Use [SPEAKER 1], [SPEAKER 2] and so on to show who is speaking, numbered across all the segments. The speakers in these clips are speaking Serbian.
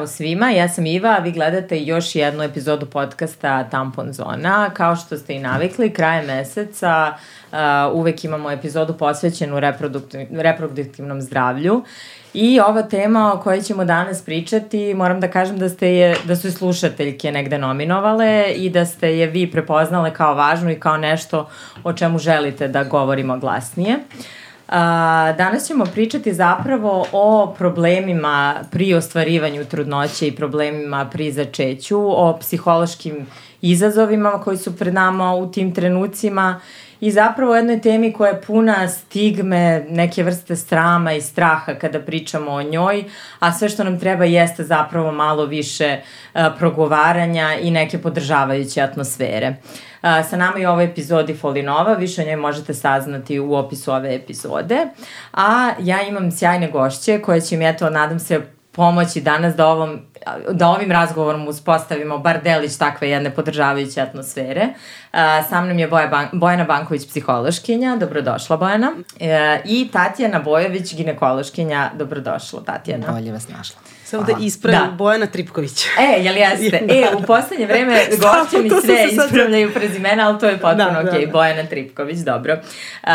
[SPEAKER 1] Zdravo svima, ja sam Iva, a vi gledate još jednu epizodu podcasta Tampon Zona. Kao što ste i navikli, kraje meseca uh, uvek imamo epizodu posvećenu reproduktiv, reproduktivnom zdravlju. I ova tema o kojoj ćemo danas pričati, moram da kažem da, ste je, da su slušateljke negde nominovale i da ste je vi prepoznale kao važnu i kao nešto o čemu želite da govorimo glasnije. Uh, A, danas ćemo pričati zapravo o problemima pri ostvarivanju trudnoće i problemima pri začeću, o psihološkim izazovima koji su pred nama u tim trenucima i zapravo o jednoj temi koja je puna stigme, neke vrste strama i straha kada pričamo o njoj, a sve što nam treba jeste zapravo malo više a, progovaranja i neke podržavajuće atmosfere. Uh, sa nama je ovoj epizodi Folinova, više o njoj možete saznati u opisu ove epizode. A ja imam sjajne gošće koje će mi, eto, nadam se, pomoći danas da ovom da ovim razgovorom uspostavimo bar delić takve jedne podržavajuće atmosfere. Uh, sa mnom je Boja Ban Bojana Banković, psihološkinja, dobrodošla Bojana, uh, i Tatjana Bojović, ginekološkinja, dobrodošla Tatjana.
[SPEAKER 2] Bolje vas našla.
[SPEAKER 3] Samo da ispravim da. Bojana Tripković.
[SPEAKER 1] E, jel jeste? E, u poslednje vreme gošće mi sve ispravljaju prezimena, ali to je potpuno da, okej. Okay. Da, da. Bojana Tripković, dobro. Uh,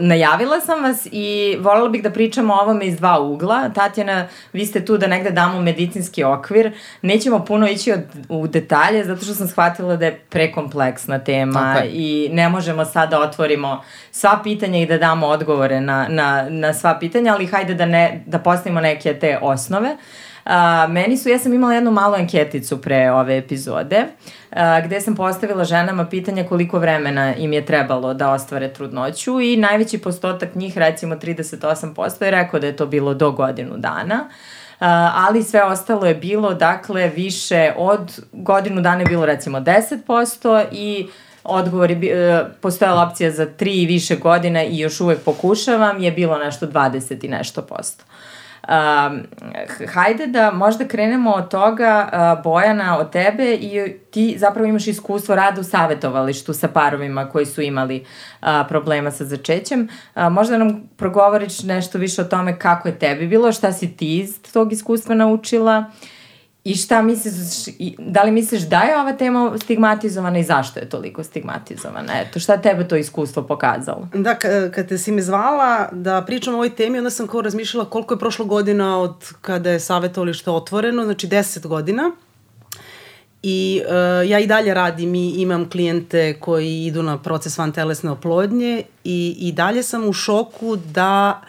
[SPEAKER 1] najavila sam vas i voljela bih da pričamo o ovome iz dva ugla. Tatjana, vi ste tu da negde damo medicinski okvir. Nećemo puno ići od, u detalje, zato što sam shvatila da je prekompleksna tema okay. i ne možemo sad da otvorimo sva pitanja i da damo odgovore na, na, na sva pitanja, ali hajde da, ne, da postavimo neke te osnove. Uh, A, meni su, ja sam imala jednu malu anketicu pre ove epizode, a, gde sam postavila ženama pitanje koliko vremena im je trebalo da ostvare trudnoću i najveći postotak njih, recimo 38%, je rekao da je to bilo do godinu dana. Uh, ali sve ostalo je bilo, dakle, više od godinu dana je bilo recimo 10% i odgovor je, uh, postojala opcija za 3 i više godina i još uvek pokušavam, je bilo nešto 20 i nešto posto. Um, hajde da možda krenemo od toga, uh, Bojana, od tebe i ti zapravo imaš iskustvo rada u savjetovalištu sa parovima koji su imali uh, problema sa začećem. Uh, možda nam progovoriš nešto više o tome kako je tebi bilo, šta si ti iz tog iskustva naučila uh, I šta misliš, da li misliš da je ova tema stigmatizovana i zašto je toliko stigmatizovana? Eto, šta tebe to iskustvo pokazalo?
[SPEAKER 3] Da, kad te si me zvala da pričam o ovoj temi, onda sam kao razmišljala koliko je prošlo godina od kada je savjetovalište otvoreno, znači 10 godina. I uh, ja i dalje radim i imam klijente koji idu na proces van telesne oplodnje i, i dalje sam u šoku da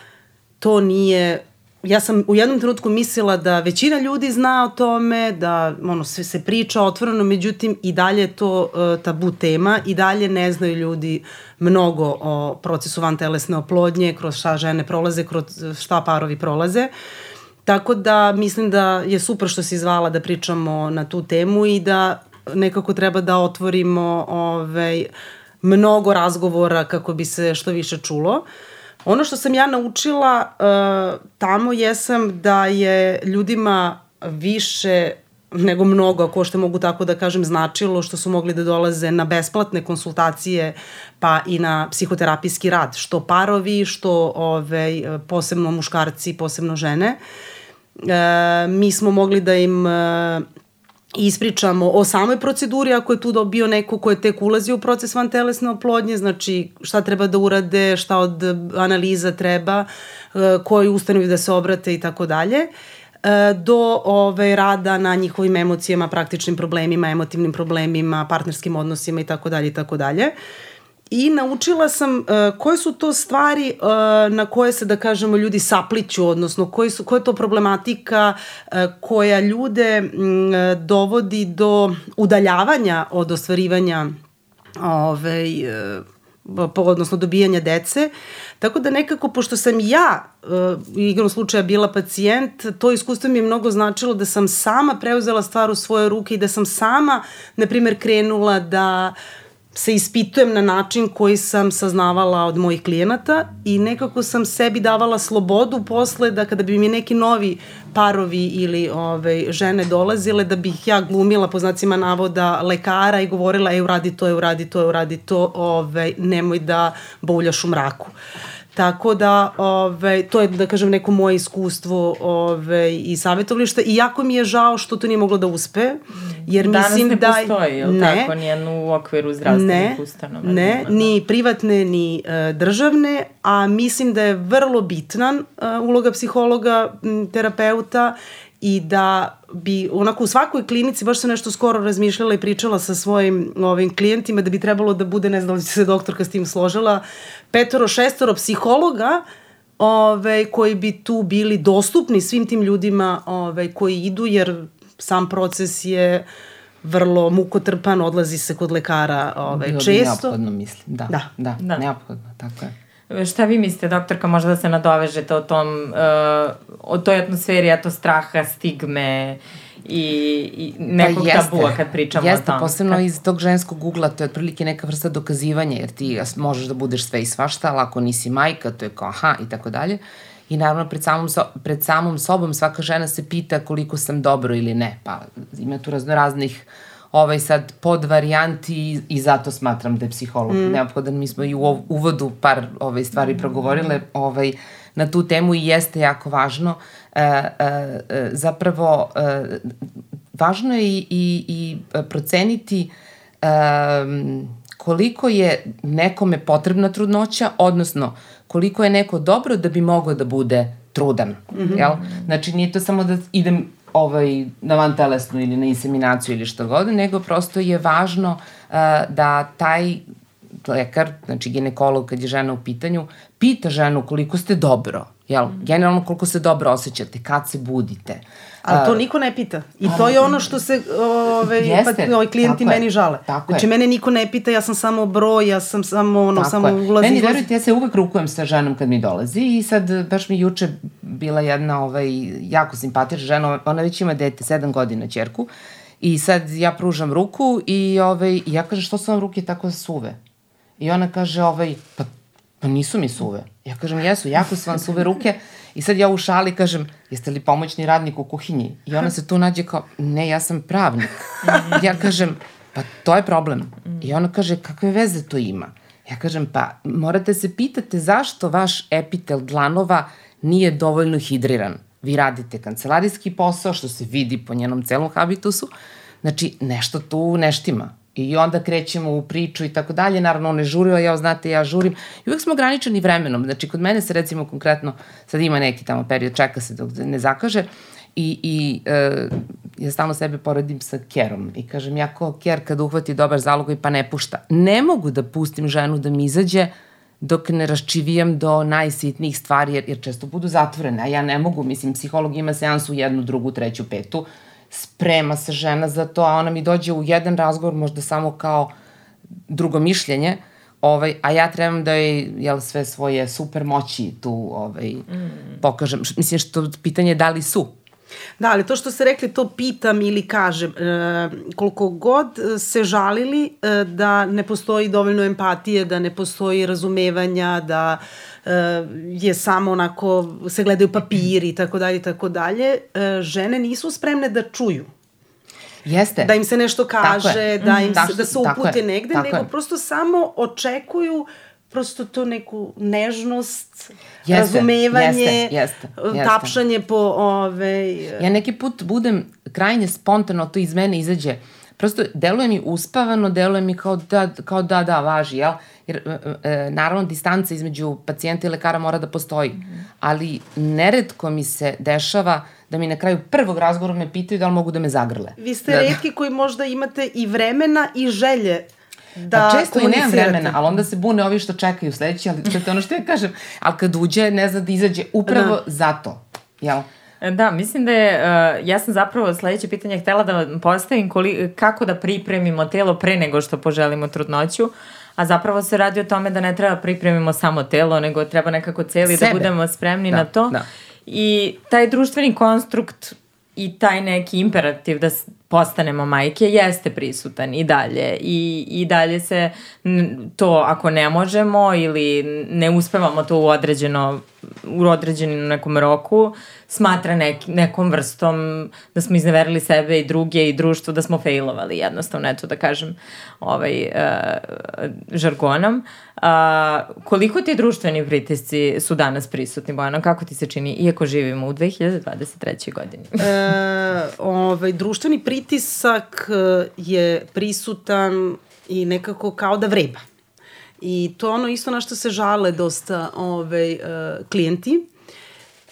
[SPEAKER 3] to nije ja sam u jednom trenutku mislila da većina ljudi zna o tome, da ono, sve se priča otvoreno, međutim i dalje je to uh, tabu tema i dalje ne znaju ljudi mnogo o procesu van telesne oplodnje, kroz šta žene prolaze, kroz šta parovi prolaze. Tako da mislim da je super što si zvala da pričamo na tu temu i da nekako treba da otvorimo ovaj, mnogo razgovora kako bi se što više čulo. Uh, Ono što sam ja naučila uh, tamo jesam da je ljudima više nego mnogo, ako što mogu tako da kažem, značilo što su mogli da dolaze na besplatne konsultacije pa i na psihoterapijski rad, što parovi, što ove, posebno muškarci, posebno žene. E, mi smo mogli da im e, ispričamo o samoj proceduri ako je tu dobio neko ko je tek ulazio u proces van telesne oplodnje, znači šta treba da urade, šta od analiza treba, e, koji ustanovi da se obrate i tako dalje e, do ove rada na njihovim emocijama, praktičnim problemima, emotivnim problemima, partnerskim odnosima i tako dalje i tako dalje i naučila sam uh, koje su to stvari uh, na koje se, da kažemo, ljudi sapliću, odnosno koji su, koja je to problematika uh, koja ljude m, dovodi do udaljavanja od ostvarivanja ove, uh, odnosno dobijanja dece. Tako da nekako, pošto sam ja uh, igrom slučaja bila pacijent, to iskustvo mi je mnogo značilo da sam sama preuzela stvar u svoje ruke i da sam sama, na primjer, krenula da uh, se ispitujem na način koji sam saznavala od mojih klijenata i nekako sam sebi davala slobodu posle da kada bi mi neki novi parovi ili ove, žene dolazile da bih ja glumila po znacima navoda lekara i govorila e uradi to, e uradi to, e uradi to, ove, nemoj da buljaš u mraku. Tako da, ove, to je, da kažem, neko moje iskustvo ove, i savjetovlišta i jako mi je žao što to nije moglo da uspe, jer
[SPEAKER 1] Danas
[SPEAKER 3] mislim
[SPEAKER 1] ne
[SPEAKER 3] da...
[SPEAKER 1] postoji, ili
[SPEAKER 3] ne,
[SPEAKER 1] tako, nijednu u okviru zdravstvenih
[SPEAKER 3] ne,
[SPEAKER 1] ustanova.
[SPEAKER 3] Ne,
[SPEAKER 1] da.
[SPEAKER 3] ni privatne, ni uh, državne, a mislim da je vrlo bitnan uh, uloga psihologa, m, terapeuta i da bi onako u svakoj klinici, baš sam nešto skoro razmišljala i pričala sa svojim ovim klijentima da bi trebalo da bude, ne znam da se doktorka s tim složila, petoro, šestoro psihologa ove, koji bi tu bili dostupni svim tim ljudima ove, koji idu, jer sam proces je vrlo mukotrpan, odlazi se kod lekara ove,
[SPEAKER 2] Bilo bi
[SPEAKER 3] često.
[SPEAKER 2] neophodno, mislim. Da,
[SPEAKER 3] Da.
[SPEAKER 2] da, da,
[SPEAKER 1] Da.
[SPEAKER 2] neophodno, tako je.
[SPEAKER 1] Šta vi mislite, doktorka, možda da se nadovežete o tom, uh, o toj atmosferi, eto, straha, stigme i, i nekog
[SPEAKER 2] Pa jeste,
[SPEAKER 1] tabua kad pričamo
[SPEAKER 2] jeste,
[SPEAKER 1] o tom?
[SPEAKER 2] posebno
[SPEAKER 1] Kad-
[SPEAKER 2] iz tog ženskog ugla, to je otprilike neka vrsta dokazivanja, jer ti možeš da budeš sve i svašta, ali ako nisi majka, to je kao aha i tako dalje. I naravno, pred samom, so, pred samom sobom svaka žena se pita koliko sam dobro ili ne. Pa ima tu razno raznih ovaj sad pod varijanti i, zato smatram da je psiholog mm. neophodan. Mi smo i u uvodu par ovaj stvari progovorile ovaj, na tu temu i jeste jako važno. E, e, e, zapravo, e, važno je i, i, i proceniti um, koliko je nekome potrebna trudnoća, odnosno koliko je neko dobro da bi mogao da bude trudan. Mm -hmm. jel? Znači, nije to samo da idem ovaj, na vantelesnu ili na inseminaciju ili što god, nego prosto je važno uh, da taj lekar, znači ginekolog kad je žena u pitanju, pita ženu koliko ste dobro, jel? Generalno koliko se dobro osjećate, kad se budite.
[SPEAKER 3] Ali to niko ne pita. I to je ono što se ove,
[SPEAKER 2] Jeste,
[SPEAKER 3] pa, ovaj klijenti
[SPEAKER 2] tako je,
[SPEAKER 3] meni žale.
[SPEAKER 2] tako
[SPEAKER 3] znači,
[SPEAKER 2] je.
[SPEAKER 3] mene niko ne pita, ja sam samo broj, ja sam samo, ono,
[SPEAKER 2] Tako
[SPEAKER 3] samo
[SPEAKER 2] je.
[SPEAKER 3] ulaz,
[SPEAKER 2] Meni, verujte, ja se uvek rukujem sa ženom kad mi dolazi i sad baš mi juče bila jedna ovaj, jako simpatična žena, ona već ima dete, sedam godina, čerku, i sad ja pružam ruku i, ovaj, ja kažem što su vam ruke tako suve? I ona kaže, ovaj, pa, pa nisu mi suve. Ja kažem, jesu, jako su vam suve ruke. I sad ja u šali kažem, jeste li pomoćni radnik u kuhinji? I ona se tu nađe kao, ne, ja sam pravnik. ja kažem, pa to je problem. I ona kaže, kakve veze to ima? Ja kažem, pa morate se pitate zašto vaš epitel dlanova nije dovoljno hidriran. Vi radite kancelarijski posao, što se vidi po njenom celom habitusu, znači nešto tu neštima. I onda krećemo u priču i tako dalje, naravno on ne žurio, ja znate, ja žurim. I uvek smo ograničeni vremenom, znači kod mene se recimo konkretno, sad ima neki tamo period, čeka se dok ne zakaže, i, i e, ja stalno sebe poredim sa kerom. I kažem, ja kao ker kad uhvati dobar zalogaj pa ne pušta. Ne mogu da pustim ženu da mi izađe dok ne raščivijam do najsitnijih stvari, jer, jer često budu zatvorene, a ja ne mogu, mislim, psiholog ima seansu jednu, drugu, treću, petu, sprema se žena za to, a ona mi dođe u jedan razgovor možda samo kao drugo mišljenje, ovaj, a ja trebam da joj jel, sve svoje super moći tu ovaj, mm. pokažem. Mislim, što pitanje je da li su.
[SPEAKER 3] Da, ali to što ste rekli, to pitam ili kažem. E, koliko god se žalili e, da ne postoji dovoljno empatije, da ne postoji razumevanja, da je samo onako, se gledaju papiri i tako dalje i tako dalje, e, žene nisu spremne da čuju.
[SPEAKER 2] Jeste.
[SPEAKER 3] Da im se nešto kaže, da im
[SPEAKER 2] Tako-
[SPEAKER 3] se, da se upute negde,
[SPEAKER 2] tako
[SPEAKER 3] nego
[SPEAKER 2] je.
[SPEAKER 3] prosto samo očekuju prosto to neku nežnost,
[SPEAKER 2] Jeste,
[SPEAKER 3] razumevanje,
[SPEAKER 2] jeste, jeste, jeste.
[SPEAKER 3] tapšanje po ove...
[SPEAKER 2] Ja neki put budem krajnje spontano, to iz mene izađe. Prosto deluje mi uspavano, deluje mi kao da, kao da, da, važi, jel? Jer, e, e, naravno, distanca između pacijenta i lekara mora da postoji. Ali neretko mi se dešava da mi na kraju prvog razgovora me pitaju da li mogu da me zagrle.
[SPEAKER 3] Vi ste
[SPEAKER 2] da,
[SPEAKER 3] redki koji možda imate i vremena i želje da
[SPEAKER 2] Pa često i nemam vremena, ali onda se bune ovi što čekaju sledeći, ali to je ono što ja kažem. Ali kad uđe, ne zna da izađe upravo da. zato. Jel?
[SPEAKER 1] Da, mislim da je, uh, ja sam zapravo sledeće pitanje htela da vam postavim koli, kako da pripremimo telo pre nego što poželimo trudnoću, a zapravo se radi o tome da ne treba pripremimo samo telo, nego treba nekako celi
[SPEAKER 2] Sebe.
[SPEAKER 1] da budemo spremni
[SPEAKER 2] Da,
[SPEAKER 1] na to.
[SPEAKER 2] da.
[SPEAKER 1] I taj društveni konstrukt i taj neki imperativ da postanemo majke jeste prisutan i dalje. I, i dalje se to ako ne možemo ili ne uspevamo to u određeno u određenom nekom roku smatra nek, nekom vrstom da smo izneverili sebe i druge i društvo da smo failovali jednostavno eto da kažem ovaj uh, žargonom. Uh, koliko ti društveni pritisci su danas prisutni Bojana? Kako ti se čini? Iako živimo u 2023. godini
[SPEAKER 3] e, ovaj društveni pritisak e, je prisutan i nekako kao da vreba I to ono isto na što se žale dosta ovaj, uh, klijenti.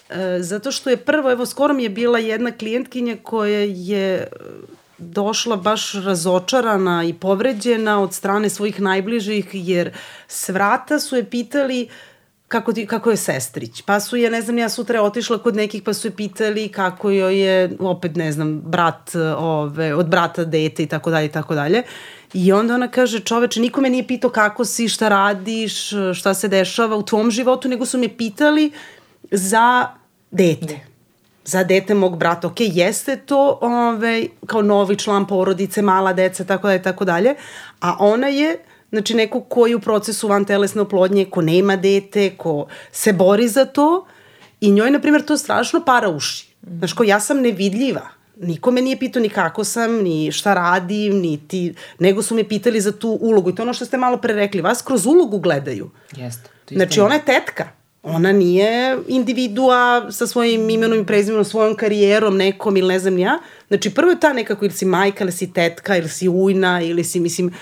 [SPEAKER 3] Uh, zato što je prvo, evo skoro mi je bila jedna klijentkinja koja je došla baš razočarana i povređena od strane svojih najbližih, jer svrata su je pitali kako, ti, kako je sestrić. Pa su je, ne znam, ja sutra otišla kod nekih pa su je pitali kako joj je, opet ne znam, brat, ove, od brata dete i tako dalje i tako dalje. I onda ona kaže, čoveče, niko me nije pitao kako si, šta radiš, šta se dešava u tvom životu, nego su me pitali za dete. Za dete mog brata. Ok, jeste to ove, kao novi član porodice, mala deca, tako dalje, tako dalje. A ona je, znači neko ko je u procesu van telesne oplodnje, ko nema dete, ko se bori za to i njoj, na primjer, to strašno para uši. Znaš, ko ja sam nevidljiva Niko me nije pitao ni kako sam, ni šta radim, ni ti, nego su me pitali za tu ulogu. I to ono što ste malo pre rekli, vas kroz ulogu gledaju.
[SPEAKER 2] Jeste.
[SPEAKER 3] Znači, ona je tetka. Ona nije individua sa svojim imenom i prezimenom, svojom karijerom, nekom ili ne znam ja. Znači, prvo je ta nekako, ili si majka, ili si tetka, ili si ujna, ili si, mislim,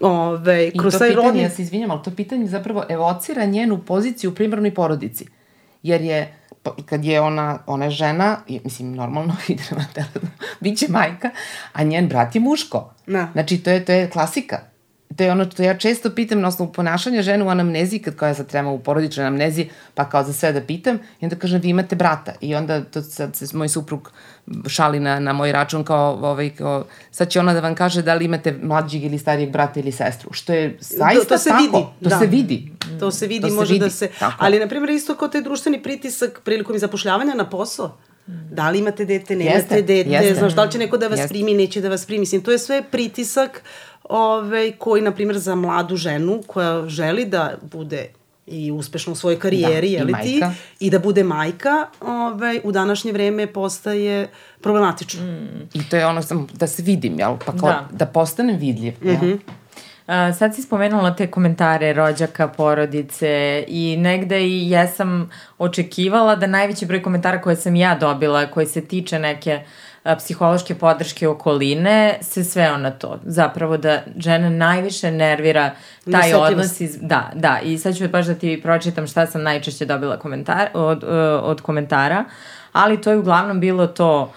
[SPEAKER 3] ove,
[SPEAKER 2] kroz I to pitanje, rodni... ja se izvinjam, ali to pitanje zapravo evocira njenu poziciju u primarnoj porodici. Jer je kad je ona, ona je žena, mislim, normalno ide na telenu, bit će majka, a njen brat je muško. Da. Znači, to je, to je klasika. To je ono što ja često pitam na osnovu ponašanja žene u anamneziji, kad koja sad treba u porodičnoj anamneziji, pa kao za sve da pitam, i onda kažem, vi imate brata. I onda to sad se moj suprug šali na, na moj račun kao, ovaj, kao, sad će ona da vam kaže da li imate mlađeg ili starijeg brata ili sestru, što je zaista to, to se tako. Vidi. To da. se vidi.
[SPEAKER 3] To se vidi, to može se vidi. da se... Tako. Ali, na primjer, isto kao taj društveni pritisak prilikom zapošljavanja na posao. Da li imate dete, nemate jeste, dete, jeste. znaš, da li će neko da vas jeste. primi, neće da vas primi. Mislim, to je sve pritisak ovaj, koji, na primjer, za mladu ženu koja želi da bude i uspešno u svojoj karijeri, da, je li ti? I da bude majka, ovaj, u današnje vreme postaje problematično. Mm.
[SPEAKER 2] I to je ono sam, da se vidim, jel? Pa kao, da, da postanem vidljiv, jel? Mm -hmm.
[SPEAKER 1] Uh, sad si spomenula te komentare rođaka, porodice i negde i jesam očekivala da najveći broj komentara koje sam ja dobila, koji se tiče neke uh, psihološke podrške okoline se sveo na to. Zapravo da žena najviše nervira taj odnos iz... Da, da. I sad ću baš da ti pročitam šta sam najčešće dobila komentar, od, od komentara. Ali to je uglavnom bilo to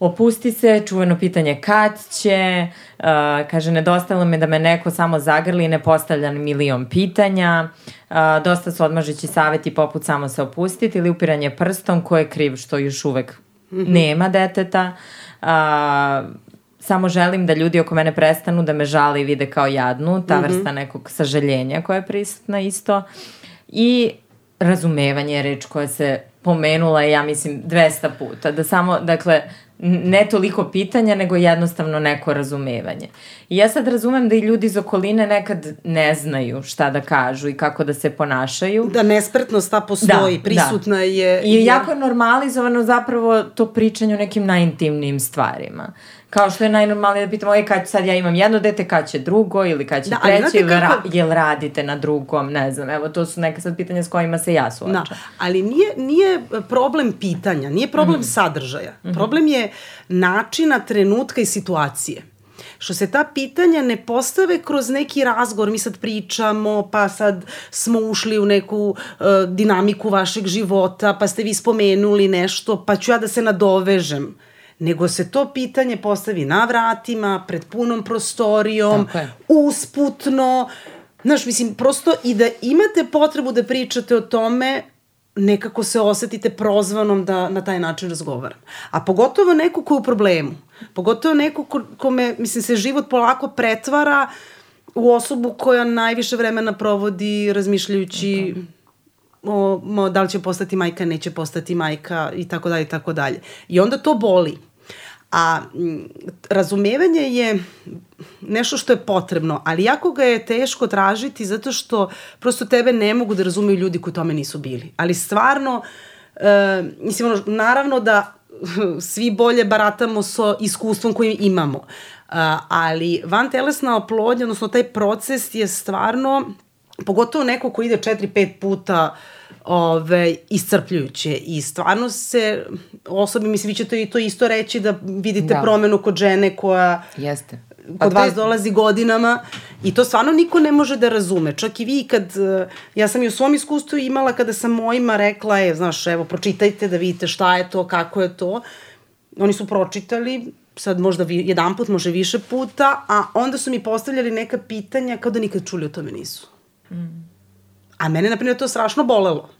[SPEAKER 1] opusti se, čuveno pitanje kad će, uh, kaže nedostalo me da me neko samo zagrli i ne postavlja milion pitanja, uh, dosta su odmažeći saveti poput samo se opustiti ili upiranje prstom ko je kriv što još uvek -hmm. nema deteta. A, samo želim da ljudi oko mene prestanu da me žale i vide kao jadnu, ta mm -hmm. vrsta nekog sažaljenja koja je prisutna isto. I razumevanje je reč koja se pomenula, ja mislim, 200 puta. Da samo, dakle, ne toliko pitanja, nego jednostavno neko razumevanje. I ja sad razumem da i ljudi iz okoline nekad ne znaju šta da kažu i kako da se ponašaju.
[SPEAKER 3] Da nespretnost ta postoji, da, prisutna da. je.
[SPEAKER 1] I jako je normalizovano zapravo to pričanje o nekim najintimnijim stvarima. Kao što je najnormalnije da pitamo, e, kad sad ja imam jedno dete, kad će drugo ili kad će da, treće, ili kako... ra, jel radite na drugom, ne znam, evo, to su neke sad pitanja s kojima se ja suočam. Da,
[SPEAKER 3] ali nije, nije problem pitanja, nije problem mm. sadržaja. Mm -hmm. Problem je načina, trenutka i situacije što se ta pitanja ne postave kroz neki razgovor, mi sad pričamo, pa sad smo ušli u neku uh, dinamiku vašeg života, pa ste vi spomenuli nešto, pa ću ja da se nadovežem nego se to pitanje postavi na vratima, pred punom prostorijom, usputno, znaš, mislim, prosto i da imate potrebu da pričate o tome, nekako se osetite prozvanom da na taj način razgovaram. A pogotovo neko ko je u problemu, pogotovo neko ko, kome, mislim, se život polako pretvara u osobu koja najviše vremena provodi razmišljajući o, o da li će postati majka, neće postati majka i tako dalje i tako dalje. I onda to boli A razumevanje je nešto što je potrebno, ali jako ga je teško tražiti zato što prosto tebe ne mogu da razumeju ljudi koji tome nisu bili. Ali stvarno, e, mislim, ono, naravno da svi bolje baratamo sa iskustvom kojim imamo. Uh, ali van telesna oplodnja, odnosno taj proces je stvarno, pogotovo neko ko ide 4-5 puta ove, iscrpljujuće i stvarno se osobi, mislim, vi ćete i to isto reći da vidite da. promenu kod žene koja
[SPEAKER 2] Jeste
[SPEAKER 3] kod vas dolazi godinama i to stvarno niko ne može da razume. Čak i vi kad, ja sam i u svom iskustvu imala kada sam mojima rekla, je, znaš, evo, pročitajte da vidite šta je to, kako je to. Oni su pročitali, sad možda vi, jedan put, može više puta, a onda su mi postavljali neka pitanja kao da nikad čuli o tome nisu. Mm. A mene, na primjer, to strašno bolelo.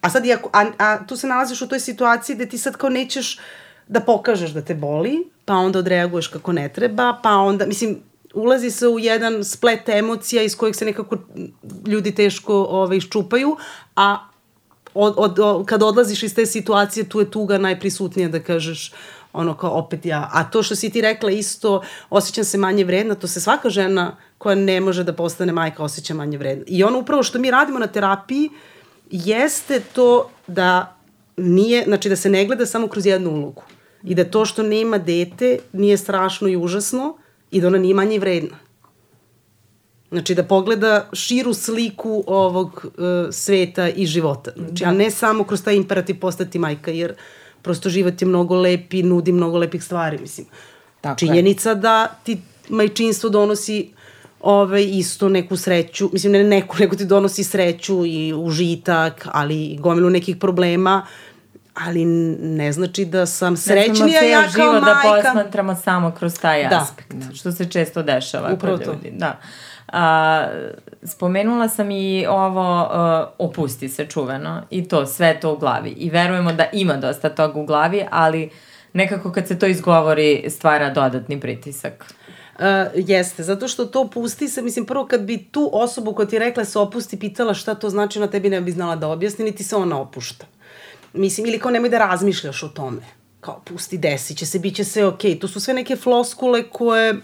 [SPEAKER 3] A sad, iako, a, a tu se nalaziš u toj situaciji gde ti sad kao nećeš da pokažeš da te boli, pa onda odreaguješ kako ne treba, pa onda, mislim, ulazi se u jedan splet emocija iz kojeg se nekako ljudi teško ove, ovaj, iščupaju, a od, od, od, kad odlaziš iz te situacije, tu je tuga najprisutnija da kažeš ono kao opet ja. A to što si ti rekla isto, osjećam se manje vredna, to se svaka žena koja ne može da postane majka osjeća manje vredna. I ono upravo što mi radimo na terapiji jeste to da nije, znači da se ne gleda samo kroz jednu ulogu. I da to što nema dete nije strašno i užasno i da ona nije manje vredna. Znači da pogleda širu sliku ovog uh, sveta i života. Znači, da. a ne samo kroz taj imperativ postati majka, jer prosto život je mnogo lep i nudi mnogo lepih stvari, mislim. Tako Činjenica je. da ti majčinstvo donosi ovaj, isto neku sreću, mislim ne neku, nego ti donosi sreću i užitak, ali i gomilu nekih problema, ali ne znači da sam srećnija ja kao
[SPEAKER 1] život da majka. da posmatramo samo kroz taj da. aspekt, da. što se često dešava
[SPEAKER 3] Upravo kod ljudi.
[SPEAKER 1] Da. A, spomenula sam i ovo uh, opusti se čuveno i to, sve to u glavi. I verujemo da ima dosta toga u glavi, ali nekako kad se to izgovori stvara dodatni pritisak.
[SPEAKER 3] Uh, jeste, zato što to pusti se, mislim, prvo kad bi tu osobu koja ti rekla se opusti pitala šta to znači, na tebi ne bi znala da objasni, niti se ona opušta. Mislim, ili kao nemoj da razmišljaš o tome. Kao, pusti, desi će se, bit će sve okej. Okay. To su sve neke floskule koje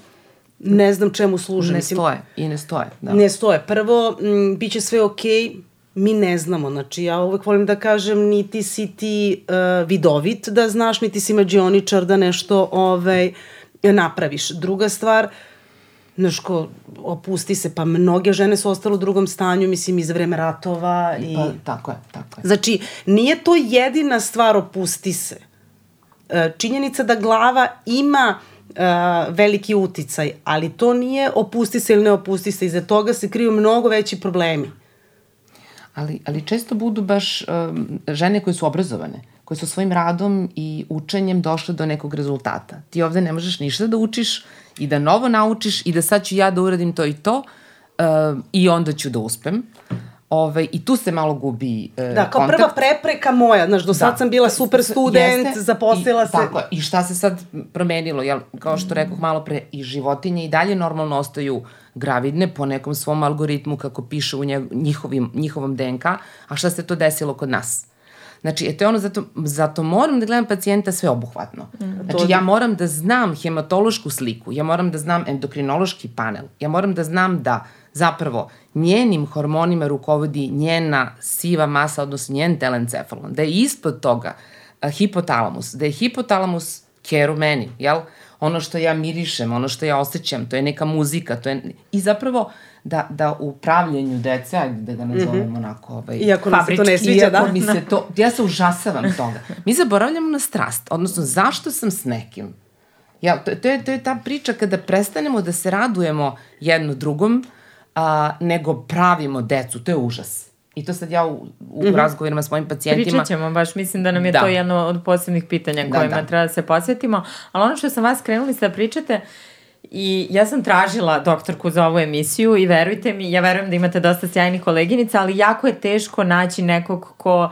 [SPEAKER 3] ne znam čemu služe.
[SPEAKER 2] Ne Mislim, stoje i ne stoje. Da.
[SPEAKER 3] Ne stoje. Prvo, m, bit će sve okej, okay, mi ne znamo. Znači, ja uvek volim da kažem, niti si ti uh, vidovit da znaš, niti si mađioničar da nešto ovaj, napraviš. Druga stvar, znaš ko, opusti se, pa mnoge žene su ostale u drugom stanju, mislim, iz vreme ratova. I...
[SPEAKER 2] Pa, tako je, tako je.
[SPEAKER 3] Znači, nije to jedina stvar opusti se. E, činjenica da glava ima uh, uh, veliki uticaj, ali to nije opusti se ili ne opusti se, iza toga se kriju mnogo veći problemi.
[SPEAKER 2] Ali, ali često budu baš um, žene koje su obrazovane, koje su svojim radom i učenjem došle do nekog rezultata. Ti ovde ne možeš ništa da učiš i da novo naučiš i da sad ću ja da uradim to i to uh, i onda ću da uspem. Ove, I tu se malo gubi
[SPEAKER 3] e, Da, kao kontakt. prva prepreka moja, znaš, do sad da. sam bila super student, Jeste, zaposlila
[SPEAKER 2] i,
[SPEAKER 3] se.
[SPEAKER 2] Tako, i šta se sad promenilo, jel, kao što rekoh malo pre, i životinje i dalje normalno ostaju gravidne po nekom svom algoritmu kako piše u njihovim, njihovom DNK, a šta se to desilo kod nas? Znači, eto je ono, zato, zato moram da gledam pacijenta sve obuhvatno. Mm. Znači, ja moram da znam hematološku sliku, ja moram da znam endokrinološki panel, ja moram da znam da zapravo njenim hormonima rukovodi njena siva masa, odnosno njen telencefalon, da je ispod toga a, hipotalamus, da je hipotalamus care u meni, jel? Ono što ja mirišem, ono što ja osjećam, to je neka muzika, to je... I zapravo, da, da u pravljenju dece, ajde da ga nazovemo mm -hmm. onako, ovaj,
[SPEAKER 3] iako mi se to ne sviđa, da?
[SPEAKER 2] mi se to, ja se užasavam toga. Mi zaboravljamo na strast, odnosno zašto sam s nekim? Ja, to, to, je, to je ta priča kada prestanemo da se radujemo jedno drugom, a, nego pravimo decu, to je užas. I to sad ja u, u mm -hmm. razgovorima s mojim pacijentima...
[SPEAKER 1] Pričat ćemo, baš mislim da nam je da. to jedno od posebnih pitanja da, kojima da. treba da se posvetimo. Ali ono što sam vas krenuli da pričate, I ja sam tražila doktorku za ovu emisiju i verujte mi, ja verujem da imate dosta sjajnih koleginica, ali jako je teško naći nekog ko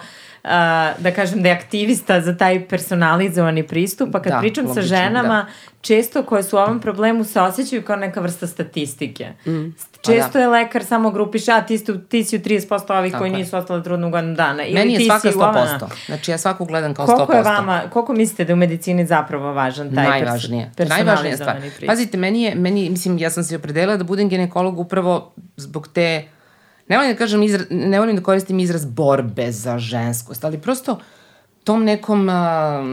[SPEAKER 1] da kažem da je aktivista za taj personalizovani pristup, pa kad
[SPEAKER 2] Da,
[SPEAKER 1] pričam
[SPEAKER 2] logično,
[SPEAKER 1] sa ženama, često koje su u ovom problemu se osjećaju kao neka vrsta statistike.
[SPEAKER 2] Mm.
[SPEAKER 1] Često
[SPEAKER 2] Pa da.
[SPEAKER 1] je lekar samo grupiš, a ti, ste, ti si u 30% ovih
[SPEAKER 2] Tako
[SPEAKER 1] koji
[SPEAKER 2] je.
[SPEAKER 1] nisu ostale trudnu godinu dana. Ili
[SPEAKER 2] Meni je
[SPEAKER 1] ti
[SPEAKER 2] svaka
[SPEAKER 1] si u ovana.
[SPEAKER 2] 100%. Znači ja svaku gledam kao 100%.
[SPEAKER 1] Koliko je vama, koliko mislite da je u medicini zapravo važan taj
[SPEAKER 2] najvažnije.
[SPEAKER 1] pers
[SPEAKER 2] Najvažnija stvar.
[SPEAKER 1] pristup?
[SPEAKER 2] Pazite, meni je, meni, mislim, ja sam se opredelila da budem ginekolog upravo zbog te, ne volim da kažem, izra, ne volim da koristim izraz borbe za ženskost, ali prosto tom nekom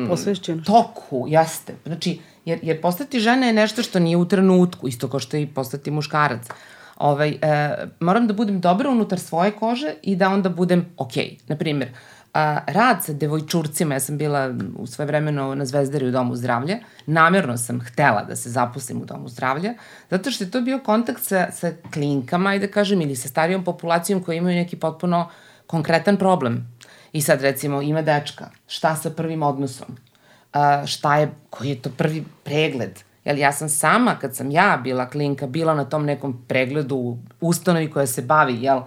[SPEAKER 3] Posvećenost.
[SPEAKER 2] toku, jeste. Znači, jer, jer postati žena je nešto što nije u trenutku, isto kao što je i postati muškarac. Ovaj, e, moram da budem dobra unutar svoje kože i da onda budem okej. Naprimjer, a, rad sa devojčurcima, ja sam bila u svoje vremeno na Zvezdari u Domu zdravlja, namjerno sam htela da se zaposlim u Domu zdravlja, zato što je to bio kontakt sa, sa klinkama, da kažem, ili sa starijom populacijom koji imaju neki potpuno konkretan problem. I sad recimo ima dečka, šta sa prvim odnosom? A, šta je, koji je to prvi pregled? Jel ja sam sama, kad sam ja bila klinka, bila na tom nekom pregledu u ustanovi koja se bavi, jel,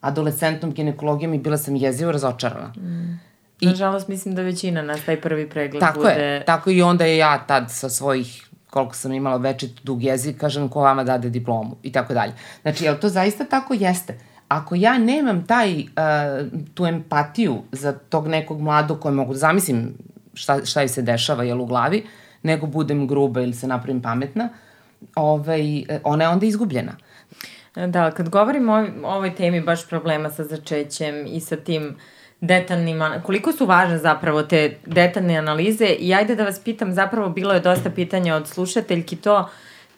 [SPEAKER 2] adolescentnom ginekologijom i bila sam jezivo razočarana.
[SPEAKER 1] I... Nažalost, mislim da većina nas taj prvi pregled
[SPEAKER 2] Tako
[SPEAKER 1] bude...
[SPEAKER 2] je, tako i onda je ja tad sa svojih koliko sam imala večet dug jezik, kažem ko vama dade diplomu i tako dalje. Znači, jel to zaista tako jeste? Ako ja nemam taj, uh, tu empatiju za tog nekog mladog koje mogu da zamislim šta, šta joj se dešava jel, u glavi, nego budem gruba ili se napravim pametna, ovaj, ona je onda izgubljena.
[SPEAKER 1] Da, kad govorimo o ovoj temi baš problema sa začećem i sa tim detaljnim, koliko su važne zapravo te detaljne analize i ajde da vas pitam, zapravo bilo je dosta pitanja od slušateljki to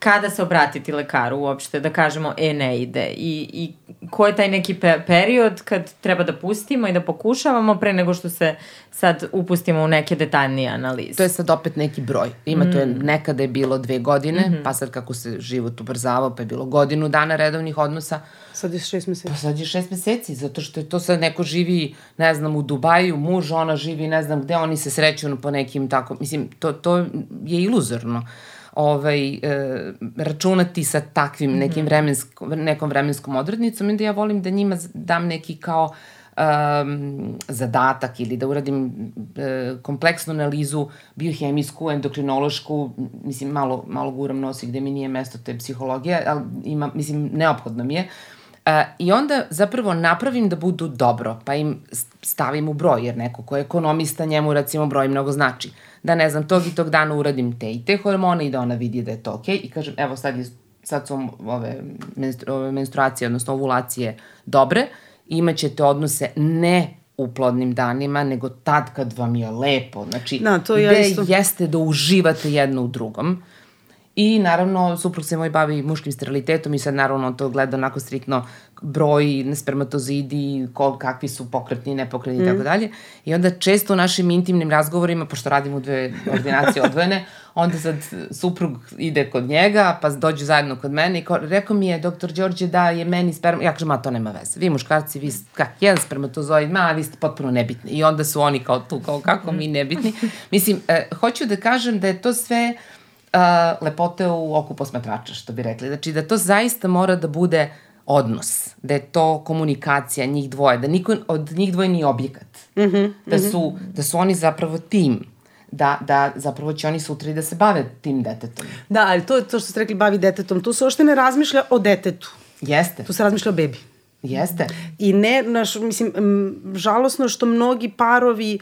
[SPEAKER 1] kada se obratiti lekaru uopšte, da kažemo, e, ne ide i, i ko je taj neki pe period kad treba da pustimo i da pokušavamo pre nego što se sad upustimo u neke detaljnije analize.
[SPEAKER 2] To je sad opet neki broj. Ima mm. to je, nekada je bilo dve godine, mm -hmm. pa sad kako se život ubrzavao, pa je bilo godinu dana redovnih odnosa,
[SPEAKER 3] Sad je šest meseci.
[SPEAKER 2] pa sad je šest meseci, zato što je to sad neko živi, ne znam, u Dubaju, muž, ona živi, ne znam gde, oni se sreću po nekim tako, mislim, to, to je iluzorno ovaj, e, računati sa takvim nekim vremensko, nekom vremenskom odrednicom i da ja volim da njima dam neki kao um, zadatak ili da uradim e, kompleksnu analizu biohemijsku, endokrinološku, mislim, malo, malo guram nosi gde mi nije mesto te psihologije, ali ima, mislim, neophodno mi je. E, I onda zapravo napravim da budu dobro, pa im stavim u broj, jer neko ko je ekonomista, njemu recimo broj mnogo znači. Da ne znam, tog i tog dana uradim te i te hormone i da ona vidi da je to okej okay. i kažem, evo sad, je, sad su ove, menstru, ove menstruacije, odnosno ovulacije dobre, imaćete odnose ne u plodnim danima, nego tad kad vam je lepo. Znači,
[SPEAKER 3] Da, to ja
[SPEAKER 2] gde
[SPEAKER 3] isto.
[SPEAKER 2] jeste da uživate jedno u drugom. I naravno, suprug se moj bavi muškim sterilitetom i sad naravno on to gleda onako striktno broj spermatozidi, kol, kakvi su pokretni, nepokretni i
[SPEAKER 3] Mm.
[SPEAKER 2] tako dalje. I onda često u našim intimnim razgovorima, pošto radimo u dve ordinacije odvojene, onda sad suprug ide kod njega, pa dođu zajedno kod mene i ko, rekao mi je doktor Đorđe da je meni sperma, ja kažem, a to nema veze. Vi muškarci, vi, kak, jedan spermatozoid, ma, vi ste potpuno nebitni. I onda su oni kao tu, kao kako mi nebitni. Mislim, eh, hoću da kažem da je to sve uh, lepote u oku posmatrača, što bi rekli. Znači, da to zaista mora da bude odnos, da je to komunikacija njih dvoje, da niko od njih dvoje nije objekat. Mm -hmm, da, su, da su oni zapravo tim, da, da zapravo će oni sutra i da se bave tim detetom.
[SPEAKER 3] Da, ali to je to što ste rekli bavi detetom. Tu se uopšte ne razmišlja o detetu.
[SPEAKER 2] Jeste,
[SPEAKER 3] Tu se razmišlja o bebi.
[SPEAKER 2] jeste.
[SPEAKER 3] I ne, naš, mislim, žalosno što mnogi parovi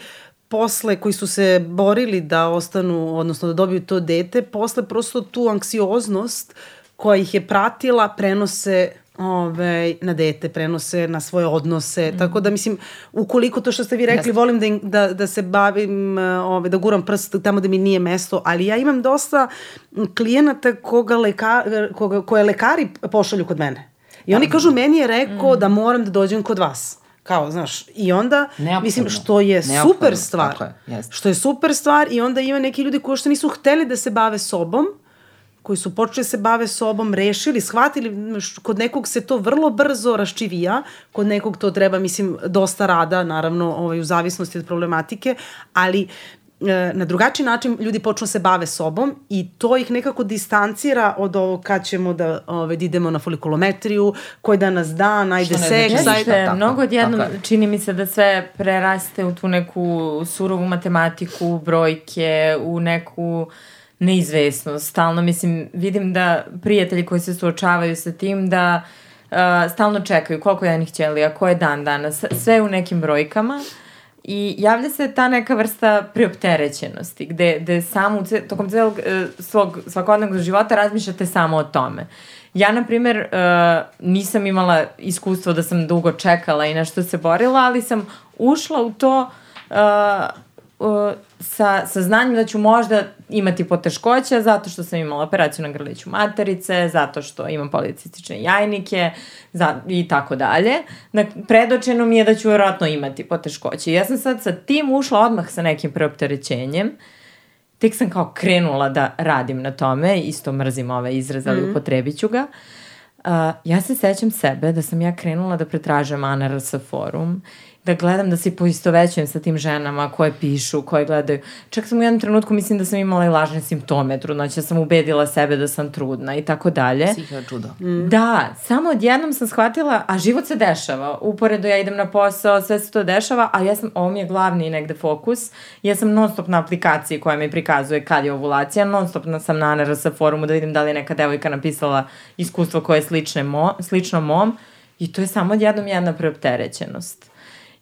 [SPEAKER 3] posle koji su se borili da ostanu, odnosno da dobiju to dete, posle prosto tu anksioznost koja ih je pratila prenose ovaj, na dete, prenose na svoje odnose, mm. tako da mislim, ukoliko to što ste vi rekli,
[SPEAKER 2] Jeste.
[SPEAKER 3] volim da, im- da, da se bavim, eh, ovaj, da guram prst tamo da mi nije mesto, ali ja imam dosta klijenata koga leka, koga, koje lekari pošalju kod mene. I oni kažu, meni je rekao
[SPEAKER 2] Mm.
[SPEAKER 3] da moram da dođem kod vas. Kao, znaš, i onda,
[SPEAKER 2] Neophodno.
[SPEAKER 3] mislim, što je
[SPEAKER 2] Neophodno,
[SPEAKER 3] super stvar.
[SPEAKER 2] tako je, jeste.
[SPEAKER 3] Što je super stvar i onda ima neki ljudi koji što nisu hteli da se bave sobom, koji su počeli da se bave sobom, rešili, shvatili, kod nekog se to vrlo brzo raščivija, kod nekog to treba, mislim, dosta rada, naravno, ovaj, u zavisnosti od problematike, ali na drugačiji način ljudi počnu da se bave sobom i to ih nekako distancira od ovo kad ćemo da, ove, da idemo na folikulometriju, koji da nas da, najde
[SPEAKER 2] Što
[SPEAKER 3] seks,
[SPEAKER 2] znači
[SPEAKER 3] ajde,
[SPEAKER 2] tako,
[SPEAKER 1] mnogo odjednom
[SPEAKER 2] tako
[SPEAKER 1] čini mi se da sve preraste u tu neku surovu matematiku, brojke, u neku neizvesnost. Stalno, mislim, vidim da prijatelji koji se suočavaju sa tim da uh, stalno čekaju koliko je njih ćelija, ko je dan danas, sve u nekim brojkama. I javlja se ta neka vrsta priopterećenosti, gde, gde samo tokom celog e, svog svakodnevnog života razmišljate samo o tome. Ja, na primer, e, nisam imala iskustvo da sam dugo čekala i nešto se borila, ali sam ušla u to e, sa, sa znanjem da ću možda imati poteškoća zato što sam imala operaciju na grliću materice, zato što imam policistične jajnike za, i tako dalje. Dakle, predočeno mi je da ću vjerojatno imati poteškoće. I ja sam sad sa tim ušla odmah sa nekim preopterećenjem. Tek sam kao krenula da radim na tome, isto mrzim ovaj izraz, ali mm. upotrebit ću ga. Uh, ja se sećam sebe da sam ja krenula da pretražujem ANRS forum da gledam da se poistovećujem sa tim ženama koje pišu, koje gledaju. Čak sam u jednom trenutku mislim da sam imala i lažne simptome trudnoće, sam ubedila sebe da sam trudna i tako dalje.
[SPEAKER 2] Psiha čudo.
[SPEAKER 1] Mm. Da, samo odjednom sam shvatila, a život se dešava. Uporedo ja idem na posao, sve se to dešava, a ja sam, ovo mi je glavni negde fokus, ja sam non stop na aplikaciji koja mi prikazuje kad je ovulacija, non stop na, sam na ANRS forumu da vidim da li je neka devojka napisala iskustvo koje je slične mo, slično mom i to je samo odjednom jedna preopterećenost.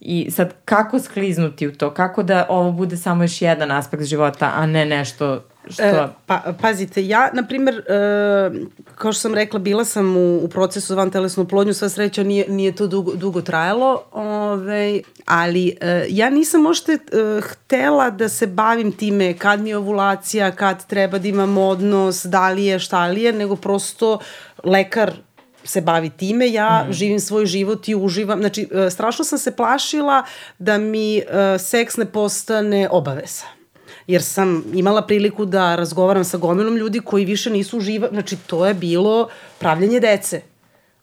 [SPEAKER 1] I sad, kako skliznuti u to? Kako da ovo bude samo još jedan aspekt života, a ne nešto što...
[SPEAKER 3] E, pa, pazite, ja, na primjer, e, kao što sam rekla, bila sam u, u procesu van telesnu plodnju, sva sreća nije, nije to dugo, dugo trajalo, ove, ali e, ja nisam ošte e, htela da se bavim time kad mi je ovulacija, kad treba da imam odnos, da li je, šta li je, nego prosto lekar se bavi time, ja mm. živim svoj život i uživam. Znači, e, strašno sam se plašila da mi e, seks ne postane obaveza jer sam imala priliku da razgovaram sa gomilom ljudi koji više nisu uživa, znači to je bilo pravljanje dece.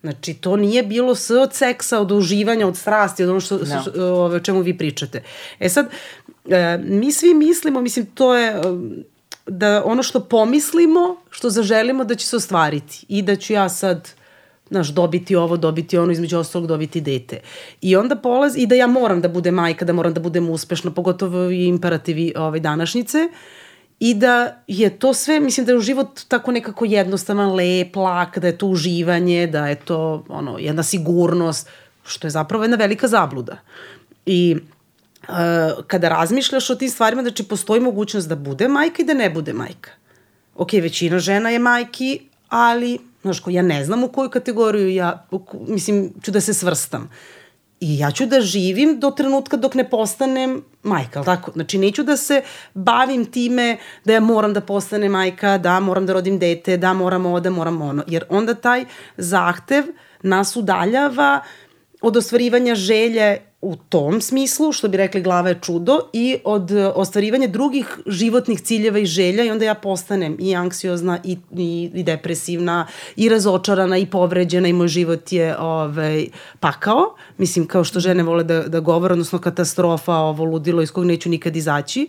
[SPEAKER 3] Znači, to nije bilo sve od seksa, od uživanja, od strasti, od ono što, no. što, o čemu vi pričate. E sad, e, mi svi mislimo, mislim, to je da ono što pomislimo, što zaželimo da će se ostvariti i da ću ja sad znaš, dobiti ovo, dobiti ono, između ostalog dobiti dete. I onda polaz, i da ja moram da budem majka, da moram da budem uspešna, pogotovo i imperativi ovaj, današnjice, i da je to sve, mislim da je život tako nekako jednostavan, lep, lak, da je to uživanje, da je to ono, jedna sigurnost, što je zapravo jedna velika zabluda. I uh, kada razmišljaš o tim stvarima, znači postoji mogućnost da bude majka i da ne bude majka. Ok, većina žena je majki, ali Znaš, ko, ja ne znam u koju kategoriju ja, mislim, ću da se svrstam. I ja ću da živim do trenutka dok ne postanem majka, tako? Znači, neću da se bavim time da ja moram da postanem majka, da moram da rodim dete, da moram ovo, da moram ono. Jer onda taj zahtev nas udaljava od ostvarivanja želje u tom smislu, što bi rekli glava je čudo, i od ostvarivanja drugih životnih ciljeva i želja i onda ja postanem i anksiozna i, i, i depresivna i razočarana i povređena i moj život je ovaj, pakao. Mislim, kao što žene vole da, da govore, odnosno katastrofa, ovo ludilo iz kog neću nikad izaći.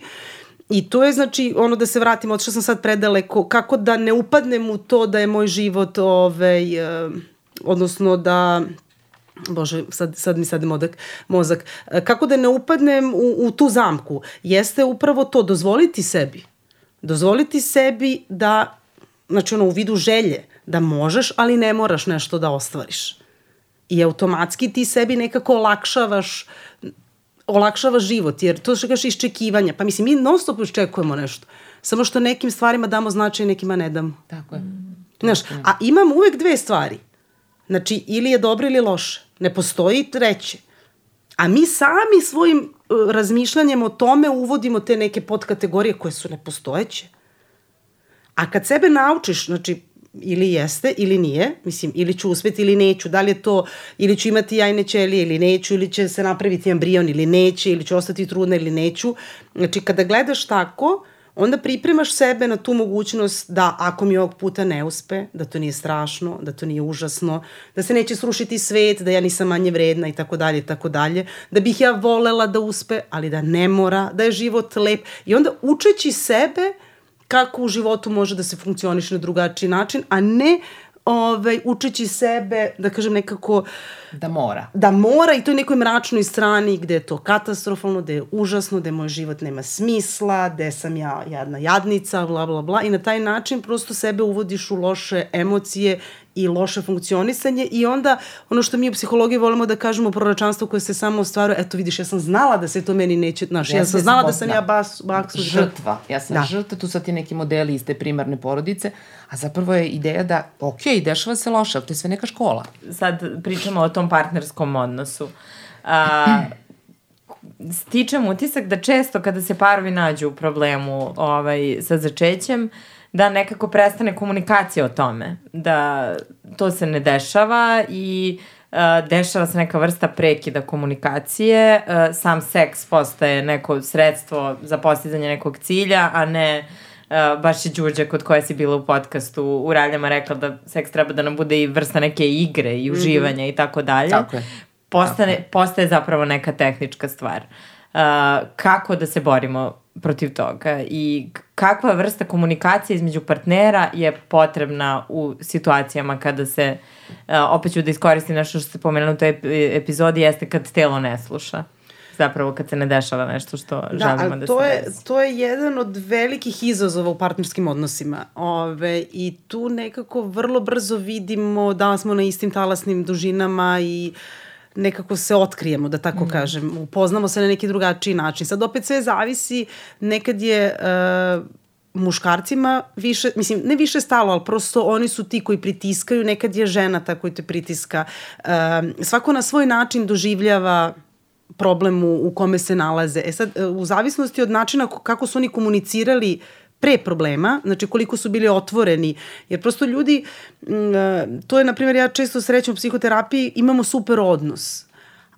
[SPEAKER 3] I to je znači ono da se vratim, što sam sad predaleko, kako da ne upadnem u to da je moj život, ovaj, eh, odnosno da Bože, sad, sad mi sade modak, mozak, kako da ne upadnem u, u tu zamku, jeste upravo to, dozvoliti sebi. Dozvoliti sebi da, znači ono, u vidu želje, da možeš, ali ne moraš nešto da ostvariš. I automatski ti sebi nekako olakšavaš olakšava život, jer to što kažeš iščekivanja, pa mislim, mi non stop iščekujemo nešto, samo što nekim stvarima damo značaj, nekima ne damo.
[SPEAKER 2] Tako je.
[SPEAKER 3] Znaš, a imam uvek dve stvari. Znači, ili je dobro ili loše. Ne postoji treće. A mi sami svojim uh, razmišljanjem o tome uvodimo te neke podkategorije koje su nepostojeće. A kad sebe naučiš, znači, ili jeste ili nije, mislim, ili ću uspeti ili neću, da li je to, ili ću imati jajne ćelije ili neću, ili će se napraviti embrion ili neće, ili ću ostati trudna ili neću. Znači, kada gledaš tako, onda pripremaš sebe na tu mogućnost da ako mi ovog puta ne uspe, da to nije strašno, da to nije užasno, da se neće srušiti svet, da ja nisam manje vredna i tako dalje i tako dalje, da bih ja volela da uspe, ali da ne mora, da je život lep. I onda učeći sebe kako u životu može da se funkcioniše na drugačiji način, a ne ovaj, učeći sebe, da kažem nekako...
[SPEAKER 2] Da mora.
[SPEAKER 3] Da mora i to je nekoj mračnoj strani gde je to katastrofalno, gde je užasno, gde moj život nema smisla, gde sam ja jadna jadnica, bla, bla, bla. I na taj način prosto sebe uvodiš u loše emocije i loše funkcionisanje i onda ono što mi u psihologiji volimo da kažemo proročanstvo koje se samo ostvaruje, eto vidiš, ja sam znala da se to meni neće, znaš, ja, ja sam znala da sam ja bas, baksu.
[SPEAKER 2] Žrtva, ja sam da. žrtva, tu sad ti neki modeli iz te primarne porodice, a zapravo je ideja da, ok, dešava se loše, ali to je sve neka škola.
[SPEAKER 1] Sad pričamo o tom partnerskom odnosu. A, stičem utisak da često kada se parovi nađu u problemu ovaj, sa začećem, da nekako prestane komunikacija o tome, da to se ne dešava i dešava se neka vrsta prekida komunikacije, sam seks postaje neko sredstvo za postizanje nekog cilja, a ne Uh, baš je Đurđa kod koje si bila u podcastu u Raljama rekla da seks treba da nam bude i vrsta neke igre i mhm. uživanja mm -hmm. i tako dalje.
[SPEAKER 2] Tako je.
[SPEAKER 1] Postane, tako. Postaje zapravo neka tehnička stvar. Uh, kako da se borimo protiv toga i kakva vrsta komunikacije između partnera je potrebna u situacijama kada se, uh, opet ću da iskoristim nešto što ste pomenuli u toj epizodi, jeste kad telo ne sluša zapravo kad se ne dešava nešto što da, želimo da
[SPEAKER 3] to
[SPEAKER 1] se
[SPEAKER 3] je, desi. To je jedan od velikih izazova u partnerskim odnosima. Ove, I tu nekako vrlo brzo vidimo da smo na istim talasnim dužinama i nekako se otkrijemo, da tako mm. kažem. Upoznamo se na neki drugačiji način. Sad opet sve zavisi, nekad je... Uh, muškarcima više, mislim, ne više stalo, ali prosto oni su ti koji pritiskaju, nekad je žena ta koji te pritiska. Uh, svako na svoj način doživljava problem u, kome se nalaze. E sad, u zavisnosti od načina kako su oni komunicirali uh, pre problema, znači koliko su bili otvoreni, jer prosto ljudi, to je, na primjer, ja često srećem u psihoterapiji, imamo super odnos.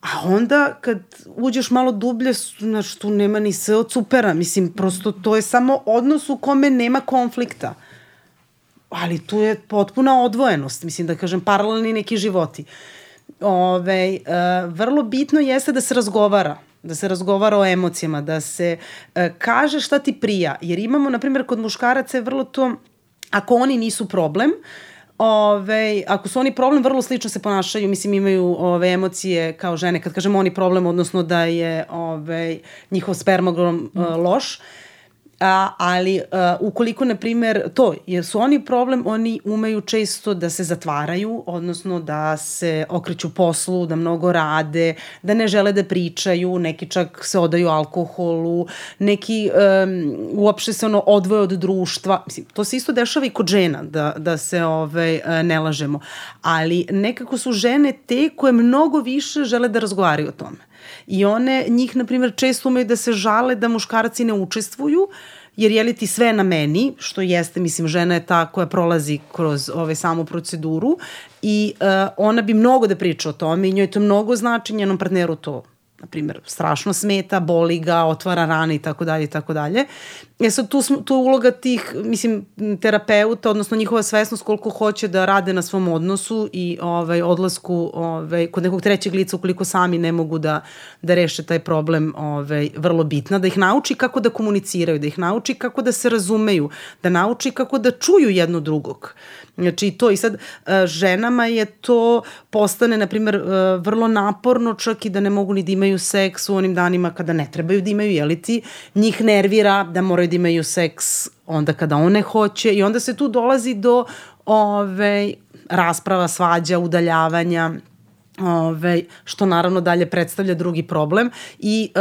[SPEAKER 3] A onda kad uđeš malo dublje, znači tu nema ni sve od supera, mislim, prosto to je samo odnos u kome nema konflikta. Ali tu je potpuna odvojenost, mislim da kažem, paralelni neki životi. Ove, uh, vrlo bitno jeste da se razgovara da se razgovara o emocijama, da se e, kaže šta ti prija. Jer imamo, na primjer, kod muškaraca je vrlo to, ako oni nisu problem, Ove, ako su oni problem, vrlo slično se ponašaju, mislim imaju ove emocije kao žene, kad kažemo oni problem, odnosno da je ove, njihov spermogram mm. uh, loš, A, ali a, ukoliko, na primer, to, jer su oni problem, oni umeju često da se zatvaraju, odnosno da se okreću poslu, da mnogo rade, da ne žele da pričaju, neki čak se odaju alkoholu, neki um, uopšte se ono odvoje od društva. Mislim, to se isto dešava i kod žena, da, da se ove, ovaj, ne lažemo. Ali nekako su žene te koje mnogo više žele da razgovaraju o tome. I one, njih, na primjer, često umeju da se žale da muškarci ne učestvuju, jer je li ti sve na meni, što jeste, mislim, žena je ta koja prolazi kroz ove samu proceduru i uh, ona bi mnogo da priča o tome i njoj to mnogo znači, njenom partneru to na primjer, strašno smeta, boli ga, otvara rane i tako dalje i tako dalje. E sad, tu, tu je uloga tih, mislim, terapeuta, odnosno njihova svesnost koliko hoće da rade na svom odnosu i ovaj, odlasku ovaj, kod nekog trećeg lica ukoliko sami ne mogu da, da reše taj problem ovaj, vrlo bitna, da ih nauči kako da komuniciraju, da ih nauči kako da se razumeju, da nauči kako da čuju jedno drugog. Znači to i sad e, ženama je to postane na primjer e, vrlo naporno čak i da ne mogu ni da imaju seks u onim danima kada ne trebaju da imaju, jeli ti, njih nervira da moraju da imaju seks onda kada one hoće i onda se tu dolazi do ove, rasprava, svađa, udaljavanja, Ove, što naravno dalje predstavlja drugi problem i e,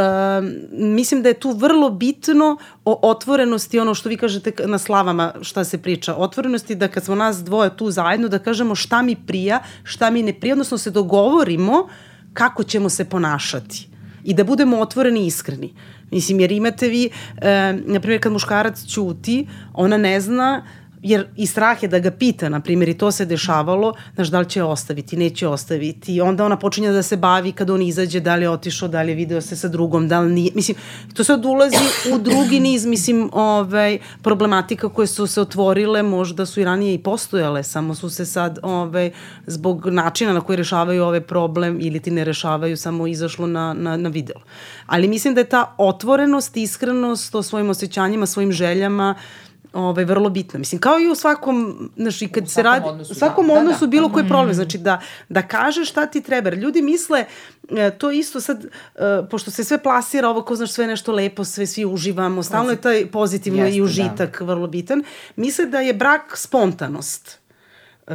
[SPEAKER 3] mislim da je tu vrlo bitno o otvorenosti, ono što vi kažete na slavama šta se priča, otvorenosti da kad smo nas dvoje tu zajedno da kažemo šta mi prija, šta mi ne prija, odnosno se dogovorimo kako ćemo se ponašati i da budemo otvoreni i iskreni. Mislim, jer imate vi, e, na primjer, kad muškarac ćuti, ona ne zna jer i strah je da ga pita, na primjer, i to se dešavalo, znaš, da li će ostaviti, neće ostaviti, i onda ona počinje da se bavi kad on izađe, da li je otišao, da li je video se sa drugom, da li nije, mislim, to sad ulazi u drugi niz, mislim, ovaj, problematika koje su se otvorile, možda su i ranije i postojale, samo su se sad, ovaj, zbog načina na koji rešavaju ovaj problem ili ti ne rešavaju, samo izašlo na, na, na video. Ali mislim da je ta otvorenost, iskrenost o svojim osjećanjima, svojim željama, ovaj, vrlo bitna. Mislim, kao i u svakom, znaš, i kad u se radi, odnosu, u svakom da, da odnosu da, da. bilo koji problem, znači da, da kaže šta ti treba. Ljudi misle, e, to isto sad, e, pošto se sve plasira, ovo ko znaš sve nešto lepo, sve svi uživamo, stalno je taj pozitivno Jeste, i užitak da. vrlo bitan, misle da je brak spontanost.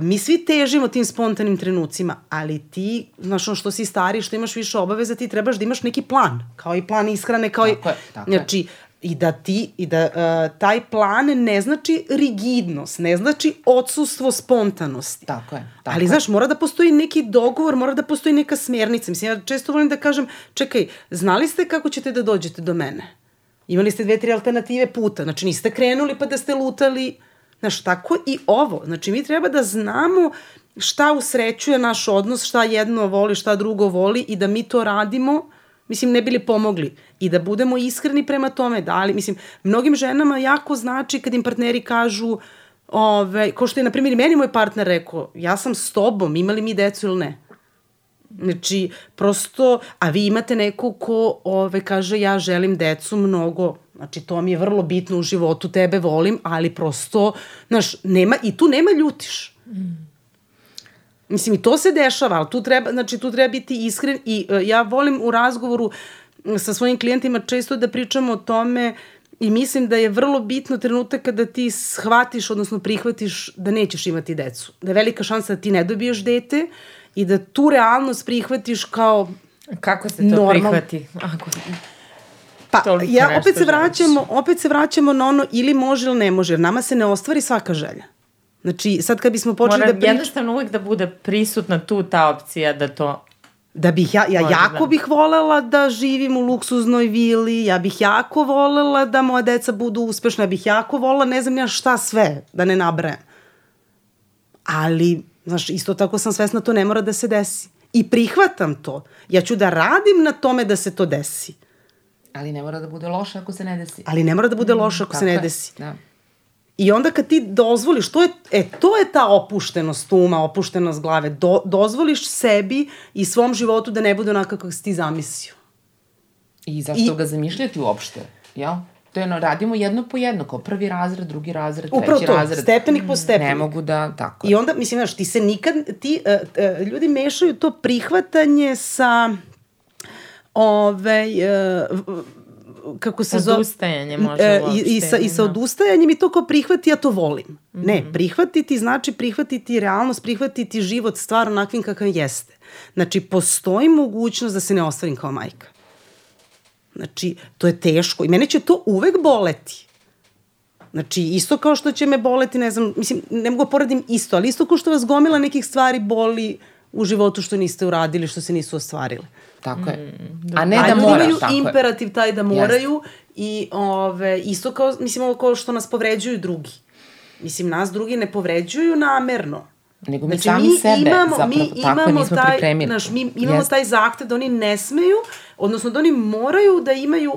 [SPEAKER 3] Mi svi težimo tim spontanim trenucima, ali ti, znaš, ono što si stari, što imaš više obaveza, ti trebaš da imaš neki plan, kao i plan ishrane, kao tako i... Je, tako znači, je i da ti i da uh, taj plan ne znači rigidnost, ne znači odsustvo spontanosti.
[SPEAKER 2] Tako je. Tako
[SPEAKER 3] Ali
[SPEAKER 2] je.
[SPEAKER 3] znaš, mora da postoji neki dogovor, mora da postoji neka smjernica. Mislim, ja često volim da kažem, čekaj, znali ste kako ćete da dođete do mene? Imali ste dve, tri alternative puta. Znači, niste krenuli pa da ste lutali. Znaš, tako i ovo. Znači, mi treba da znamo šta usrećuje naš odnos, šta jedno voli, šta drugo voli i da mi to radimo mislim, ne bili pomogli. I da budemo iskreni prema tome, da li, mislim, mnogim ženama jako znači kad im partneri kažu, ove, ko što je, na primjer, meni moj partner rekao, ja sam s tobom, imali mi decu ili ne? Znači, prosto, a vi imate neko ko ove, kaže ja želim decu mnogo, znači to mi je vrlo bitno u životu, tebe volim, ali prosto, znaš, nema, i tu nema ljutiš. Mm. Mislim, i to se dešava, ali tu treba, znači, tu treba biti iskren i uh, ja volim u razgovoru sa svojim klijentima često da pričamo o tome i mislim da je vrlo bitno trenutak kada ti shvatiš, odnosno prihvatiš da nećeš imati decu. Da je velika šansa da ti ne dobiješ dete i da tu realnost prihvatiš kao
[SPEAKER 1] Kako se to normal... prihvati? Ako...
[SPEAKER 3] Pa, ja opet se vraćamo, opet se vraćamo na ono ili može ili ne može, jer nama se ne ostvari svaka želja. Znači, sad kad bismo počeli
[SPEAKER 1] Mora
[SPEAKER 3] da pričamo...
[SPEAKER 1] jednostavno uvek da bude prisutna tu ta opcija da to
[SPEAKER 3] Da bih ja, ja jako bih volela da živim u luksuznoj vili, ja bih jako volela da moja deca budu uspešna, ja bih jako volela ne znam ja šta sve, da ne nabrajem. Ali, znaš, isto tako sam svesna to ne mora da se desi. I prihvatam to. Ja ću da radim na tome da se to desi.
[SPEAKER 2] Ali ne mora da bude loše ako se ne desi.
[SPEAKER 3] Ali ne mora da bude loše ako mm, se ne desi. Da. I onda kad ti dozvoliš, to je, e, to je ta opuštenost uma, opuštenost glave. Do, dozvoliš sebi i svom životu da ne bude onako kako si ti zamislio.
[SPEAKER 2] I zašto I, ga zamišljati uopšte? Jel? To je ono, radimo jedno po jedno, kao prvi razred, drugi razred, treći Upravo to, razred.
[SPEAKER 3] stepenik po stepenik.
[SPEAKER 2] Ne mogu da, tako.
[SPEAKER 3] I onda, mislim, znaš, ti se nikad, ti, uh, uh, ljudi mešaju to prihvatanje sa, ove, uh, kako se
[SPEAKER 1] zove... Odustajanje može e,
[SPEAKER 3] uopšte. I, i, sa, I sa da. odustajanjem i to kao prihvati, ja to volim. Mm -hmm. Ne, prihvatiti znači prihvatiti realnost, prihvatiti život stvar onakvim kakav jeste. Znači, postoji mogućnost da se ne ostvarim kao majka. Znači, to je teško i mene će to uvek boleti. Znači, isto kao što će me boleti, ne znam, mislim, ne mogu da poredim isto, ali isto kao što vas gomila nekih stvari boli u životu što niste uradili, što se nisu ostvarile.
[SPEAKER 2] Tako je. Mm, A ne da moraš,
[SPEAKER 3] imaju tako imperativ je. taj da moraju yes. i ove, isto kao, mislim, ovo kao što nas povređuju drugi. Mislim, nas drugi ne povređuju namerno.
[SPEAKER 2] Nego mi znači, sami mi sebe imamo, zapravo, mi tako imamo nismo
[SPEAKER 3] taj,
[SPEAKER 2] pripremili.
[SPEAKER 3] Znaš, mi imamo yes. taj zahtev da oni ne smeju, odnosno da oni moraju da imaju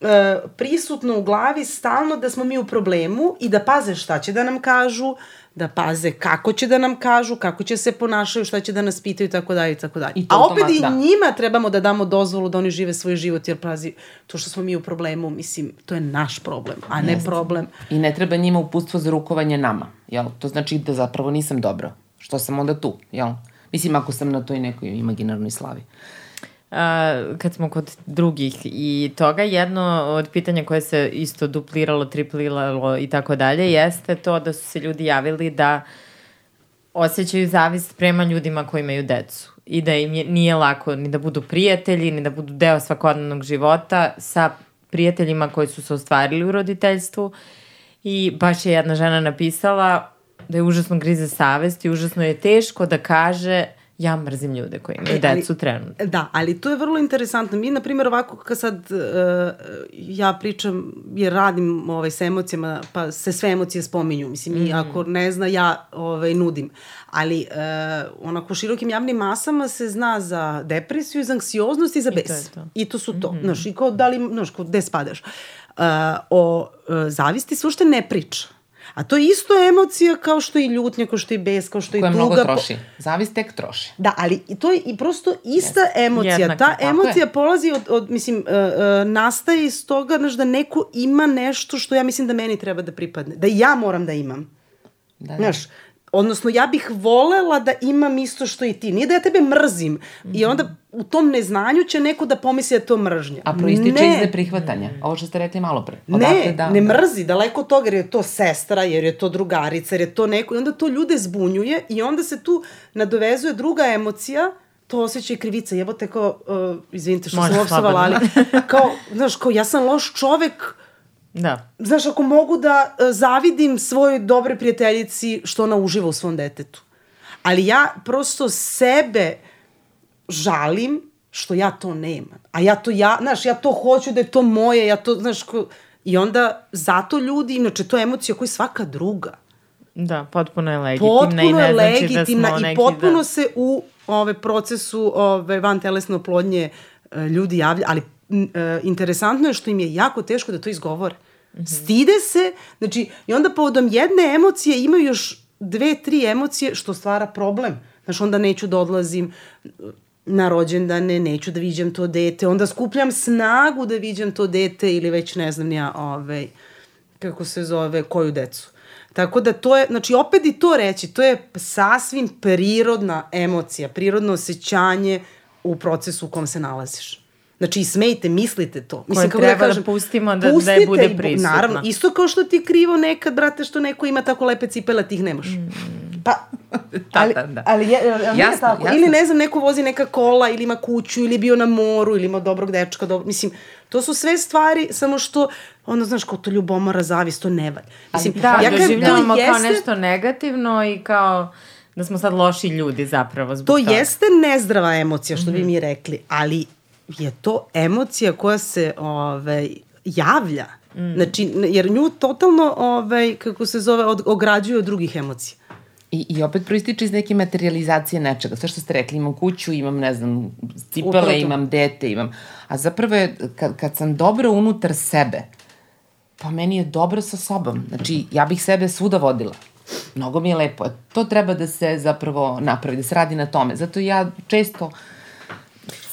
[SPEAKER 3] e, prisutno u glavi stalno da smo mi u problemu i da paze šta će da nam kažu, da paze kako će da nam kažu, kako će se ponašaju, šta će da nas pitaju i tako dalje i tako dalje. A opet i da. njima trebamo da damo dozvolu da oni žive svoj život, jer pazi, to što smo mi u problemu, mislim, to je naš problem, a ne Jeste. problem.
[SPEAKER 2] I ne treba njima uputstvo za rukovanje nama, jel? To znači da zapravo nisam dobro. Što sam onda tu, jel? Mislim, ako sam na toj nekoj imaginarnoj slavi. Uh,
[SPEAKER 1] Uh, kad smo kod drugih i toga, jedno od pitanja koje se isto dupliralo, tripliralo i tako dalje, jeste to da su se ljudi javili da osjećaju zavist prema ljudima koji imaju decu i da im je, nije lako ni da budu prijatelji, ni da budu deo svakodnevnog života sa prijateljima koji su se ostvarili u roditeljstvu. I baš je jedna žena napisala da je užasno grize savest i užasno je teško da kaže Ja mrzim ljude koji imaju e, decu trenutno.
[SPEAKER 3] Da, ali to je vrlo interesantno. Mi, na primjer, ovako, kad sad uh, ja pričam, jer radim ovaj, sa emocijama, pa se sve emocije spominju. Mislim, mm. i ako ne zna, ja ovaj, nudim. Ali uh, onako širokim javnim masama se zna za depresiju, za anksioznost i za bes. I to, je to. I to su to. Mm -hmm. Znaš, i kao, da li, znaš, kao, gde spadaš? Uh, o uh, zavisti se ušte ne priča. A to je isto emocija kao što i ljutnja, kao što i bes, kao što i tuga.
[SPEAKER 2] Koja mnogo troši. Zavis tek troši.
[SPEAKER 3] Da, ali to je i prosto ista yes. emocija. Jednako, Ta emocija je. polazi od, od mislim, uh, uh, nastaje iz toga znaš, da neko ima nešto što ja mislim da meni treba da pripadne. Da ja moram da imam. Da, da. Znaš, odnosno ja bih volela da imam isto što i ti. Nije da ja tebe mrzim mm -hmm. i onda u tom neznanju će neko da pomisli da to mržnja.
[SPEAKER 2] A proističe ne. iz neprihvatanja. Ovo što ste rekli malo pre.
[SPEAKER 3] ne, da, ne mrzi, daleko od toga jer je to sestra, jer je to drugarica, jer je to neko i onda to ljude zbunjuje i onda se tu nadovezuje druga emocija to osjeća i krivica. Jebote kao, uh, izvinite što Može, sam opsovala, ali kao, znaš, kao ja sam loš čovek,
[SPEAKER 1] Da.
[SPEAKER 3] Znaš, ako mogu da uh, zavidim svojoj dobre prijateljici što ona uživa u svom detetu. Ali ja prosto sebe žalim što ja to nemam. A ja to, ja, znaš, ja to hoću da je to moje, ja to, znaš, ko... i onda zato ljudi, inače, to je emocija koja je svaka druga.
[SPEAKER 1] Da, potpuno je legitimna potpuno i ne znači legitimna da smo
[SPEAKER 3] neki, i potpuno da... se u ove, procesu ove, van telesne oplodnje e, ljudi javlja, ali e, interesantno je što im je jako teško da to izgovore. Mm -hmm. Stide se, znači, i onda povodom jedne emocije imaju još dve, tri emocije što stvara problem. Znaš, onda neću da odlazim na rođendane, neću da viđam to dete, onda skupljam snagu da viđam to dete ili već ne znam ja, ovaj, kako se zove, koju decu. Tako da to je, znači opet i to reći, to je sasvim prirodna emocija, prirodno osjećanje u procesu u kom se nalaziš. Znači, smejte, mislite to.
[SPEAKER 1] Mislim, Koje treba da, kažem, da pustimo da, da je bude prisutno.
[SPEAKER 3] Naravno, isto kao što ti je krivo nekad, brate, što neko ima tako lepe cipele, ti ih nemaš. Mm. Pa, da, ali, da, da. ali je, ali jasno, tako. Jasno. Ili ne znam, neko vozi neka kola, ili ima kuću, ili bio na moru, ili ima dobrog dečka, dobro, mislim, to su sve stvari, samo što, ono, znaš, kao to ljubomora, zavis, to ne valj.
[SPEAKER 1] Mislim, da, ja doživljavamo jeste, kao nešto negativno i kao da smo sad loši ljudi zapravo zbog
[SPEAKER 3] to toga. jeste nezdrava emocija, što mm -hmm. bi mhm. mi rekli, ali je to emocija koja se ovaj, javlja. Mm. Znači, jer nju totalno, ovaj, kako se zove, od, ograđuje od drugih emocija.
[SPEAKER 2] I, I opet proističe iz neke materializacije nečega. Sve što ste rekli, imam kuću, imam, ne znam, cipele, imam dete, imam... A zapravo je, kad, kad sam dobro unutar sebe, pa meni je dobro sa sobom. Znači, ja bih sebe svuda vodila. Mnogo mi je lepo. To treba da se zapravo napravi, da se radi na tome. Zato ja često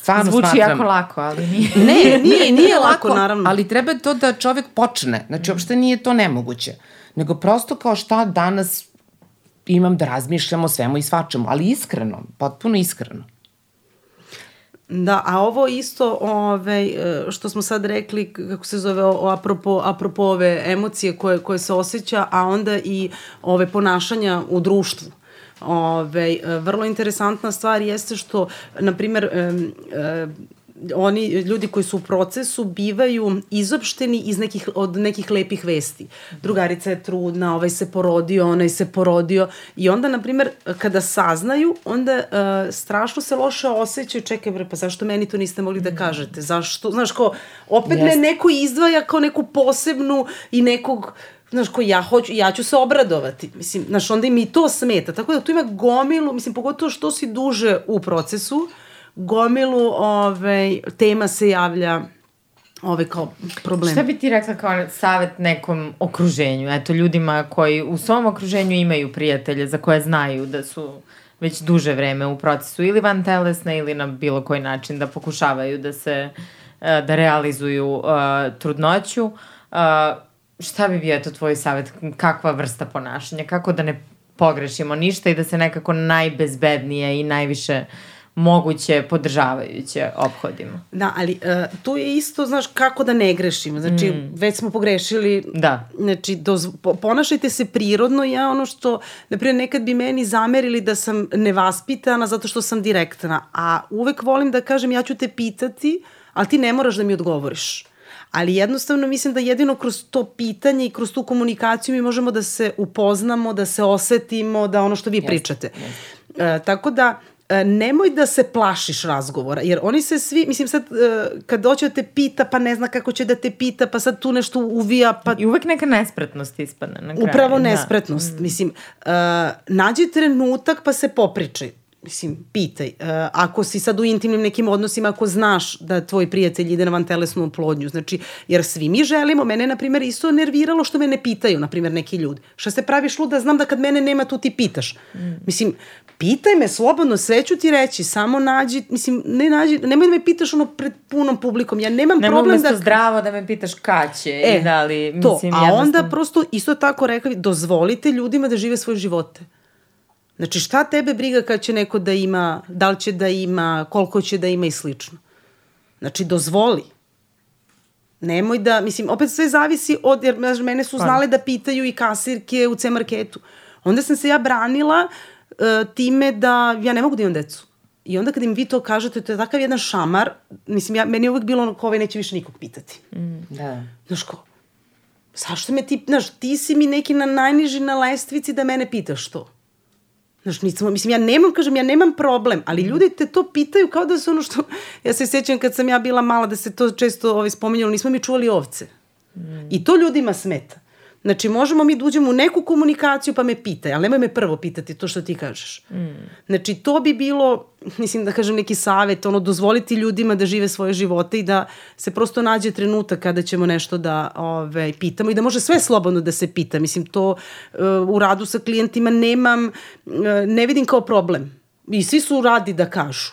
[SPEAKER 1] stvarno Zvuči smatram... jako lako, ali nije.
[SPEAKER 2] Ne, nije, nije lako, naravno. Ali treba to da čovek počne. Znači, uopšte nije to nemoguće. Nego prosto kao šta danas imam da razmišljam o svemu i svačemu, ali iskreno, potpuno iskreno.
[SPEAKER 3] Da, a ovo isto ovaj, što smo sad rekli, kako se zove, o, apropo, apropo ove emocije koje, koje se osjeća, a onda i ove ponašanja u društvu. Ove, vrlo interesantna stvar jeste što, na primer, e, e, oni ljudi koji su u procesu bivaju izopšteni iz nekih, od nekih lepih vesti. Drugarica je trudna, ovaj se porodio, onaj se porodio i onda, na primer, kada saznaju, onda uh, strašno se loše osjećaju, čekaj bre, pa zašto meni to niste mogli da mhm. kažete? Zašto? Znaš, ko, opet yes. me neko izdvaja kao neku posebnu i nekog znaš, ko ja hoću, ja ću se obradovati. Mislim, znaš, onda i to smeta. Tako da tu ima gomilu, mislim, pogotovo što si duže u procesu, gomilu ovaj, tema se javlja ove kao problem.
[SPEAKER 1] Šta bi ti rekla kao savet nekom okruženju? Eto, ljudima koji u svom okruženju imaju prijatelje za koje znaju da su već duže vreme u procesu ili van telesne ili na bilo koji način da pokušavaju da se e, da realizuju uh, trudnoću. Uh, šta bi bio to tvoj savet? Kakva vrsta ponašanja? Kako da ne pogrešimo ništa i da se nekako najbezbednije i najviše moguće podržavajuće ophodimo.
[SPEAKER 3] Da, ali uh, tu je isto, znaš, kako da ne grešimo. Znači, mm. već smo pogrešili.
[SPEAKER 1] Da.
[SPEAKER 3] Znači, doz, po, ponašajte se prirodno. Ja ono što, naprijed, nekad bi meni zamerili da sam nevaspitana zato što sam direktna. A uvek volim da kažem, ja ću te pitati, ali ti ne moraš da mi odgovoriš. Ali jednostavno mislim da jedino kroz to pitanje i kroz tu komunikaciju mi možemo da se upoznamo, da se osetimo, da ono što vi jeste, pričate. Jeste. E, tako da e, nemoj da se plašiš razgovora, jer oni se svi, mislim sad, e, kad doće da te pita, pa ne zna kako će da te pita, pa sad tu nešto uvija, pa...
[SPEAKER 1] I uvek neka nespretnost ispadne na kraju.
[SPEAKER 3] Upravo da. nespretnost, da. mislim, uh, nađi trenutak pa se popričaj mislim, pitaj, uh, ako si sad u intimnim nekim odnosima, ako znaš da tvoj prijatelj ide na vantelesnu oplodnju, znači, jer svi mi želimo, mene, na primjer, isto nerviralo što me ne pitaju, na primjer, neki ljudi. Šta se praviš luda, znam da kad mene nema, tu ti pitaš. Mm. Mislim, pitaj me slobodno, sve ću ti reći, samo nađi, mislim, ne nađi, nemoj da me pitaš ono pred punom publikom, ja nemam
[SPEAKER 1] Nema
[SPEAKER 3] problem
[SPEAKER 1] da... zdravo da me pitaš kad će e, i da li, mislim,
[SPEAKER 3] to, a jednostavno... onda prosto isto tako rekli, dozvolite ljudima da žive svoje živote. Znači šta tebe briga kad će neko da ima, da li će da ima, koliko će da ima i slično. Znači dozvoli. Nemoj da, mislim, opet sve zavisi od, jer mene su pa. znale da pitaju i kasirke u C-marketu. Onda sam se ja branila uh, time da ja ne mogu da imam decu. I onda kad im vi to kažete, to je takav jedan šamar, mislim, ja, meni je uvek bilo ono ko ovaj neće više nikog pitati.
[SPEAKER 2] Mm, da.
[SPEAKER 3] Znaš ko, zašto me ti, znaš, ti si mi neki na najniži na lestvici da mene pitaš to. Znaš, nisam, mislim, ja nemam, kažem, ja nemam problem, ali mm. ljudi te to pitaju kao da su ono što, ja se sjećam kad sam ja bila mala da se to često ovaj, spominjalo, nismo mi čuvali ovce. Mm. I to ljudima smeta. Znači, možemo mi da uđemo u neku komunikaciju pa me pitaj, ali nemoj me prvo pitati to što ti kažeš. Mm. Znači, to bi bilo, mislim da kažem neki savet, ono, dozvoliti ljudima da žive svoje živote i da se prosto nađe trenutak kada ćemo nešto da ove, pitamo i da može sve slobodno da se pita. Mislim, to uh, u radu sa klijentima nemam, uh, ne vidim kao problem. I svi su radi da kažu.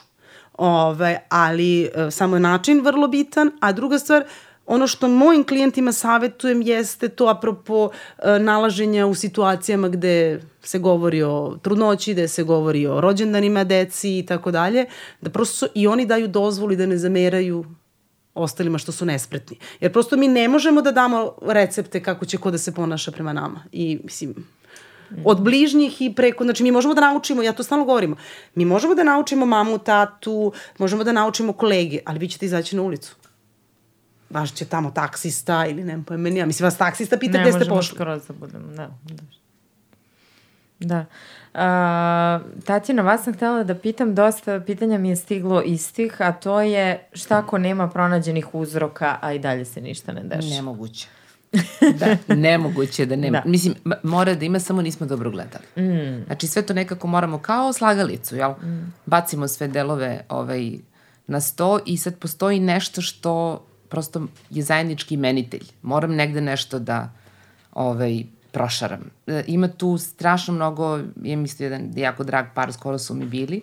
[SPEAKER 3] Ove, ali uh, samo je način vrlo bitan, a druga stvar, Ono što mojim klijentima savetujem jeste to apropo e, nalaženja u situacijama gde se govori o trudnoći, gde se govori o rođendanima deci i tako dalje, da prosto i oni daju dozvolu i da ne zameraju ostalima što su nespretni. Jer prosto mi ne možemo da damo recepte kako će ko da se ponaša prema nama. I mislim, od bližnjih i preko, znači mi možemo da naučimo, ja to stalno govorimo, mi možemo da naučimo mamu, tatu, možemo da naučimo kolege, ali vi ćete izaći na ulicu baš će tamo taksista ili nema pojma, ja mislim vas taksista pita gde ste pošli. Ne možemo
[SPEAKER 1] skroz da budemo, da. Da. da. Uh, Tatjana, vas sam htela da pitam, dosta pitanja mi je stiglo istih, a to je šta ako nema pronađenih uzroka, a i dalje se ništa ne dešava?
[SPEAKER 2] Nemoguće. da, nemoguće da nema. Da. Mislim, mora da ima, samo nismo dobro gledali. Mm. Znači, sve to nekako moramo kao slagalicu, jel? Mm. Bacimo sve delove ovaj, na sto i sad postoji nešto što prosto je zajednički imenitelj. Moram negde nešto da ovaj, prošaram. E, ima tu strašno mnogo, je mislio jedan jako drag par, skoro su mi bili,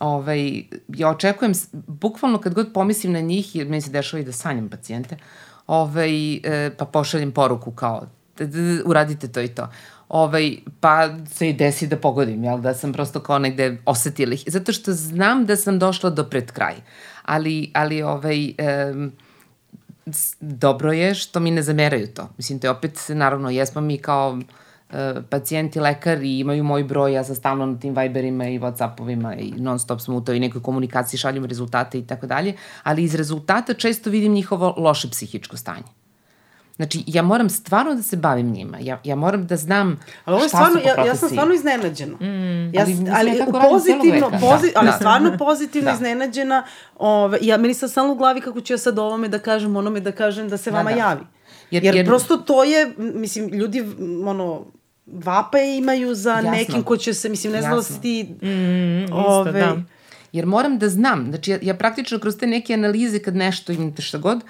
[SPEAKER 2] ovaj, ja očekujem, bukvalno kad god pomislim na njih, jer meni se dešava i da sanjam pacijente, ovaj, e, pa pošaljem poruku kao, uradite to i to. Ovaj, pa se i desi da pogodim, jel, da sam prosto kao negde osetila ih. Zato što znam da sam došla do pred kraj. Ali, ali ovaj, um, dobro je što mi ne zameraju to. Mislim, to je opet, naravno, jesmo mi kao e, pacijenti, lekari imaju moj broj, ja sam stalno na tim Viberima i Whatsappovima i non stop smo u toj nekoj komunikaciji, šaljem rezultate i tako dalje, ali iz rezultata često vidim njihovo loše psihičko stanje. Znači, ja moram stvarno da se bavim njima. Ja, ja moram da znam
[SPEAKER 3] ali ovo je stvarno, ja, ja sam stvarno iznenađena. Mm, ja, ali ali ja pozitivno, pozi, da, ali da. stvarno pozitivno da. iznenađena. Ove, ja, meni sad stalno u glavi kako ću ja sad ovome da kažem, onome da kažem da se da, vama da. javi. Jer, jer, jer prosto to je, mislim, ljudi, ono, vape imaju za Jasno. nekim ko će se, mislim, ne znam da si ti...
[SPEAKER 1] Mm, isto, ove, da.
[SPEAKER 2] Jer moram da znam, znači ja, ja praktično kroz te neke analize kad nešto imate šta god, uh,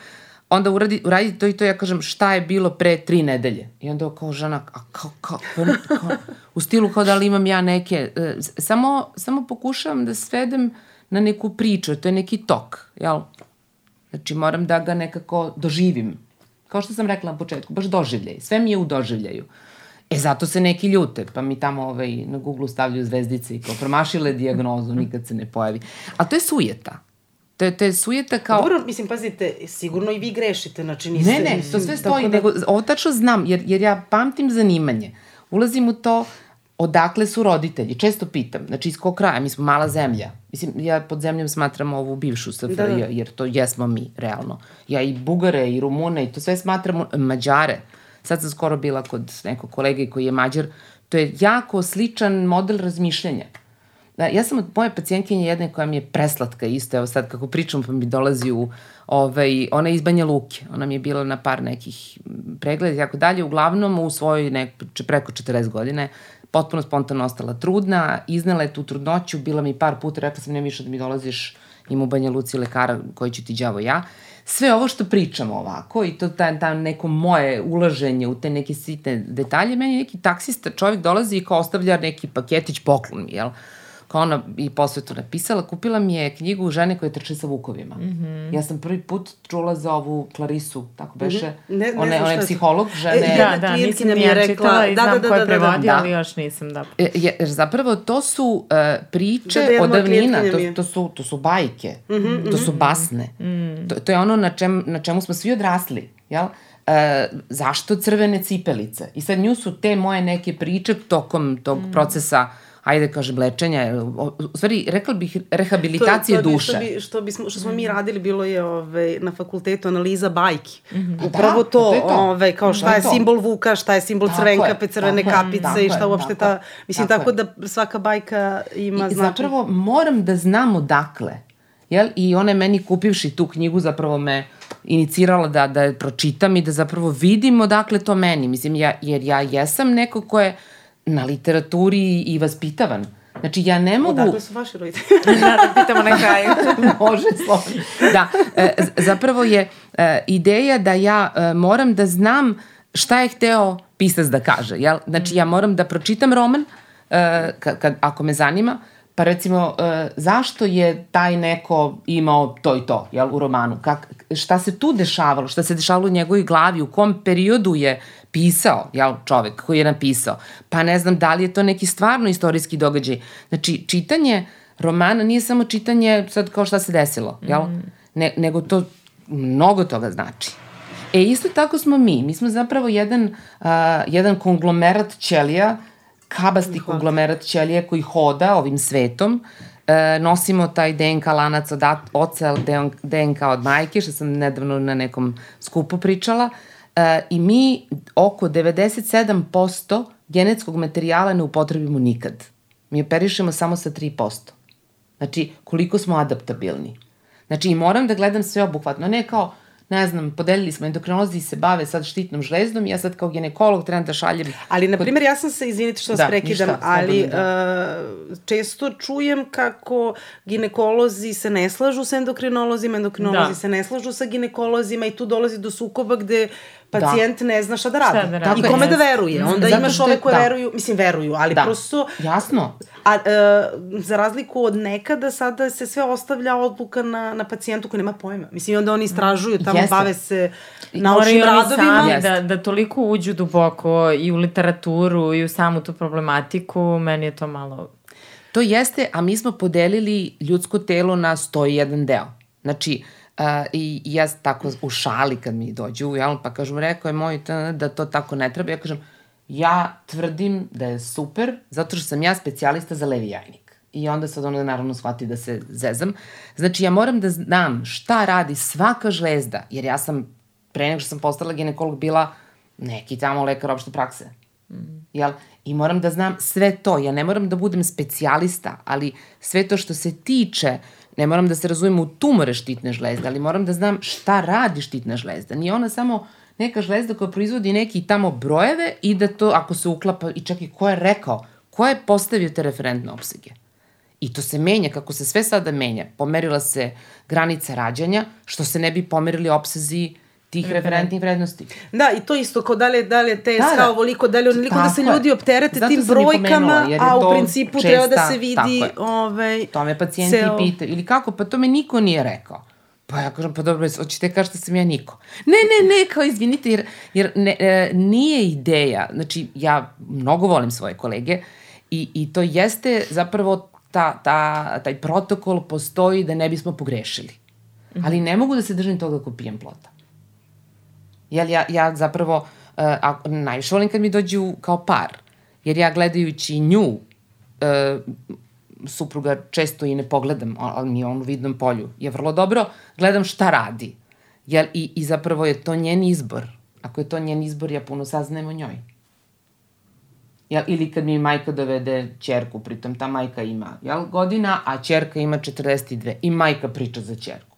[SPEAKER 2] onda uradi, uradi to i to, ja kažem šta je bilo pre tri nedelje. I onda kao žena, a kao, kao, kao, kao u stilu kao da li imam ja neke, uh, samo, samo pokušavam da svedem na neku priču, to je neki tok, jel? Znači moram da ga nekako doživim. Kao što sam rekla na početku, baš doživljaj. Sve mi je u doživljaju. E, zato se neki ljute, pa mi tamo ovaj, na Google stavljaju zvezdice i kao promašile diagnozu, nikad se ne pojavi. A to je sujeta. To je, to je sujeta kao...
[SPEAKER 3] Dobro, mislim, pazite, sigurno i vi grešite, znači niste...
[SPEAKER 2] Ne, ne, to sve stoji, da... nego ovo tačno znam, jer, jer ja pamtim zanimanje. Ulazim u to odakle su roditelji, često pitam, znači iz kog kraja, mi smo mala zemlja. Mislim, ja pod zemljom smatram ovu bivšu SFRJ, da, da. jer to jesmo mi, realno. Ja i Bugare, i Rumune, i to sve smatramo Mađare. Sad sam skoro bila kod nekog kolege koji je Mađar. To je jako sličan model razmišljanja ja sam od moje pacijentkinje jedne koja mi je preslatka isto, evo sad kako pričam pa mi dolazi u, ovaj, ona je iz Banja Luke, ona mi je bila na par nekih pregleda i tako dalje, uglavnom u svojoj nek, preko 40 godine, potpuno spontano ostala trudna, iznela je tu trudnoću, bila mi par puta, rekla sam nema više da mi dolaziš, ima u Banja Luci lekara koji ću ti đavo ja. Sve ovo što pričamo ovako i to ta, ta neko moje ulaženje u te neke sitne detalje, meni neki taksista čovjek dolazi i kao ostavlja neki paketić poklon mi, jel? Kao ona i posle to napisala, kupila mi je knjigu žene koje trče sa vukovima. Mm -hmm. Ja sam prvi put čula za ovu Klarisu, tako beše. Mm -hmm. ne, ne ona, ona je psiholog žene.
[SPEAKER 1] E, da, da, nisam ni ja čitala i da, znam da, da, ko je da, da, prevodio, da, ali još nisam da.
[SPEAKER 2] E, jer zapravo to su uh, priče da, da od davnina, to, to, su, to su bajke, mm -hmm, to su mhm. basne. Mm -hmm. to, to je ono na, čem, na čemu smo svi odrasli, jel? E, zašto crvene cipelice? I sad nju su te moje neke priče tokom tog mm. procesa ajde kažem, lečenja, u stvari, rekla bih, rehabilitacije
[SPEAKER 3] to, to
[SPEAKER 2] bi, duše.
[SPEAKER 3] Što, bi, što, bismo, što smo mi radili, bilo je ove, na fakultetu analiza bajki. Mm -hmm. Upravo da, to, to, to. Ove, kao šta je, je simbol vuka, šta je simbol crvenkape, crvene tako kapice tako i šta uopšte ta... Mislim, tako, tako da svaka bajka ima
[SPEAKER 2] I, znači... Zapravo, moram da znam odakle. Jel? I ona je meni kupivši tu knjigu zapravo me inicirala da, da je pročitam i da zapravo vidim odakle to meni. Mislim, ja, jer ja jesam neko ko je na literaturi i vaspitavan. Znači, ja ne mogu...
[SPEAKER 3] Odakle su vaši roditelji?
[SPEAKER 1] da, da pitamo na kraju.
[SPEAKER 2] Može, slobodno. Da, e, zapravo je e, ideja da ja e, moram da znam šta je hteo pisac da kaže. Jel? Znači, ja moram da pročitam roman, e, kad, kad, ako me zanima, pa recimo, e, zašto je taj neko imao to i to, jel, u romanu? Kak, šta se tu dešavalo? Šta se dešavalo u njegovoj glavi? U kom periodu je pisao, jel, čovek koji je napisao, pa ne znam da li je to neki stvarno istorijski događaj. Znači, čitanje romana nije samo čitanje sad kao šta se desilo, jel? Mm. Ne, nego to mnogo toga znači. E, isto tako smo mi. Mi smo zapravo jedan, uh, jedan konglomerat ćelija, kabasti konglomerat ćelija koji hoda ovim svetom, e, nosimo taj DNK lanac od oca, DNK od majke, što sam nedavno na nekom skupu pričala, e, i mi oko 97% genetskog materijala ne upotrebimo nikad. Mi operišemo samo sa 3%. Znači, koliko smo adaptabilni. Znači, i moram da gledam sve obuhvatno, ne kao, ne znam, podelili smo endokrinolozi se bave sad štitnom žlezdom, ja sad kao ginekolog trebam da šaljem...
[SPEAKER 3] Ali, na primjer, ja sam se, izvinite što vas da, prekidam, ništa, ali da. uh, često čujem kako ginekolozi se ne slažu sa endokrinolozima, endokrinolozi da. se ne slažu sa ginekolozima i tu dolazi do sukoba gde pacijent da. ne zna šta da radi. Šta da radi. I kome da veruje. Onda Zato imaš ove koje da. veruju, mislim veruju, ali da. prosto...
[SPEAKER 2] Jasno.
[SPEAKER 3] A, e, za razliku od nekada, sada se sve ostavlja odluka na, na pacijentu koji nema pojma. Mislim, onda oni istražuju, tamo Jeste. bave se naučnim radovima.
[SPEAKER 1] Sami da, da toliko uđu duboko i u literaturu i u samu tu problematiku, meni je to malo...
[SPEAKER 2] To jeste, a mi smo podelili ljudsko telo na 101 deo. Znači, Uh, I ja tako u šali kad mi dođu, jel, pa kažem, rekao je moj da to tako ne treba. Ja kažem, ja tvrdim da je super, zato što sam ja specijalista za levi jajnik. I onda sad ono naravno shvati da se zezam. Znači, ja moram da znam šta radi svaka žlezda, jer ja sam, pre nego što sam postala ginekolog, bila neki tamo lekar opšte prakse. Mm. Jel? I moram da znam sve to. Ja ne moram da budem specijalista, ali sve to što se tiče ne moram da se razumijem u tumore štitne žlezde, ali moram da znam šta radi štitna žlezda. Nije ona samo neka žlezda koja proizvodi neki tamo brojeve i da to ako se uklapa, i čak i ko je rekao, ko je postavio te referentne opsege. I to se menja, kako se sve sada menja. Pomerila se granica rađanja, što se ne bi pomerili opsezi tih referentnih vrednosti.
[SPEAKER 3] Da, i to isto, kao da li, da li je TSH da, da. ovoliko, da li onoliko da se ljudi opterete Zato tim brojkama, a u principu česta, treba da se vidi... Ovaj,
[SPEAKER 2] to me pacijenti ceo... pita, ili kako, pa to me niko nije rekao. Pa ja kažem, pa dobro, hoćete kažete da sam ja niko. Ne, ne, ne, kao izvinite, jer, jer ne, e, nije ideja, znači ja mnogo volim svoje kolege i, i to jeste zapravo ta, ta, taj protokol postoji da ne bismo pogrešili. Ali ne mogu da se držim toga ako pijem plota. Jel, ja, ja zapravo, uh, a, najviše volim kad mi dođu kao par, jer ja gledajući nju, uh, supruga često i ne pogledam, ali mi je on u vidnom polju, je vrlo dobro, gledam šta radi. Jel, i, I zapravo je to njen izbor. Ako je to njen izbor, ja puno saznajem o njoj. Jel, ili kad mi majka dovede čerku, pritom ta majka ima jel, godina, a čerka ima 42 i majka priča za čerku.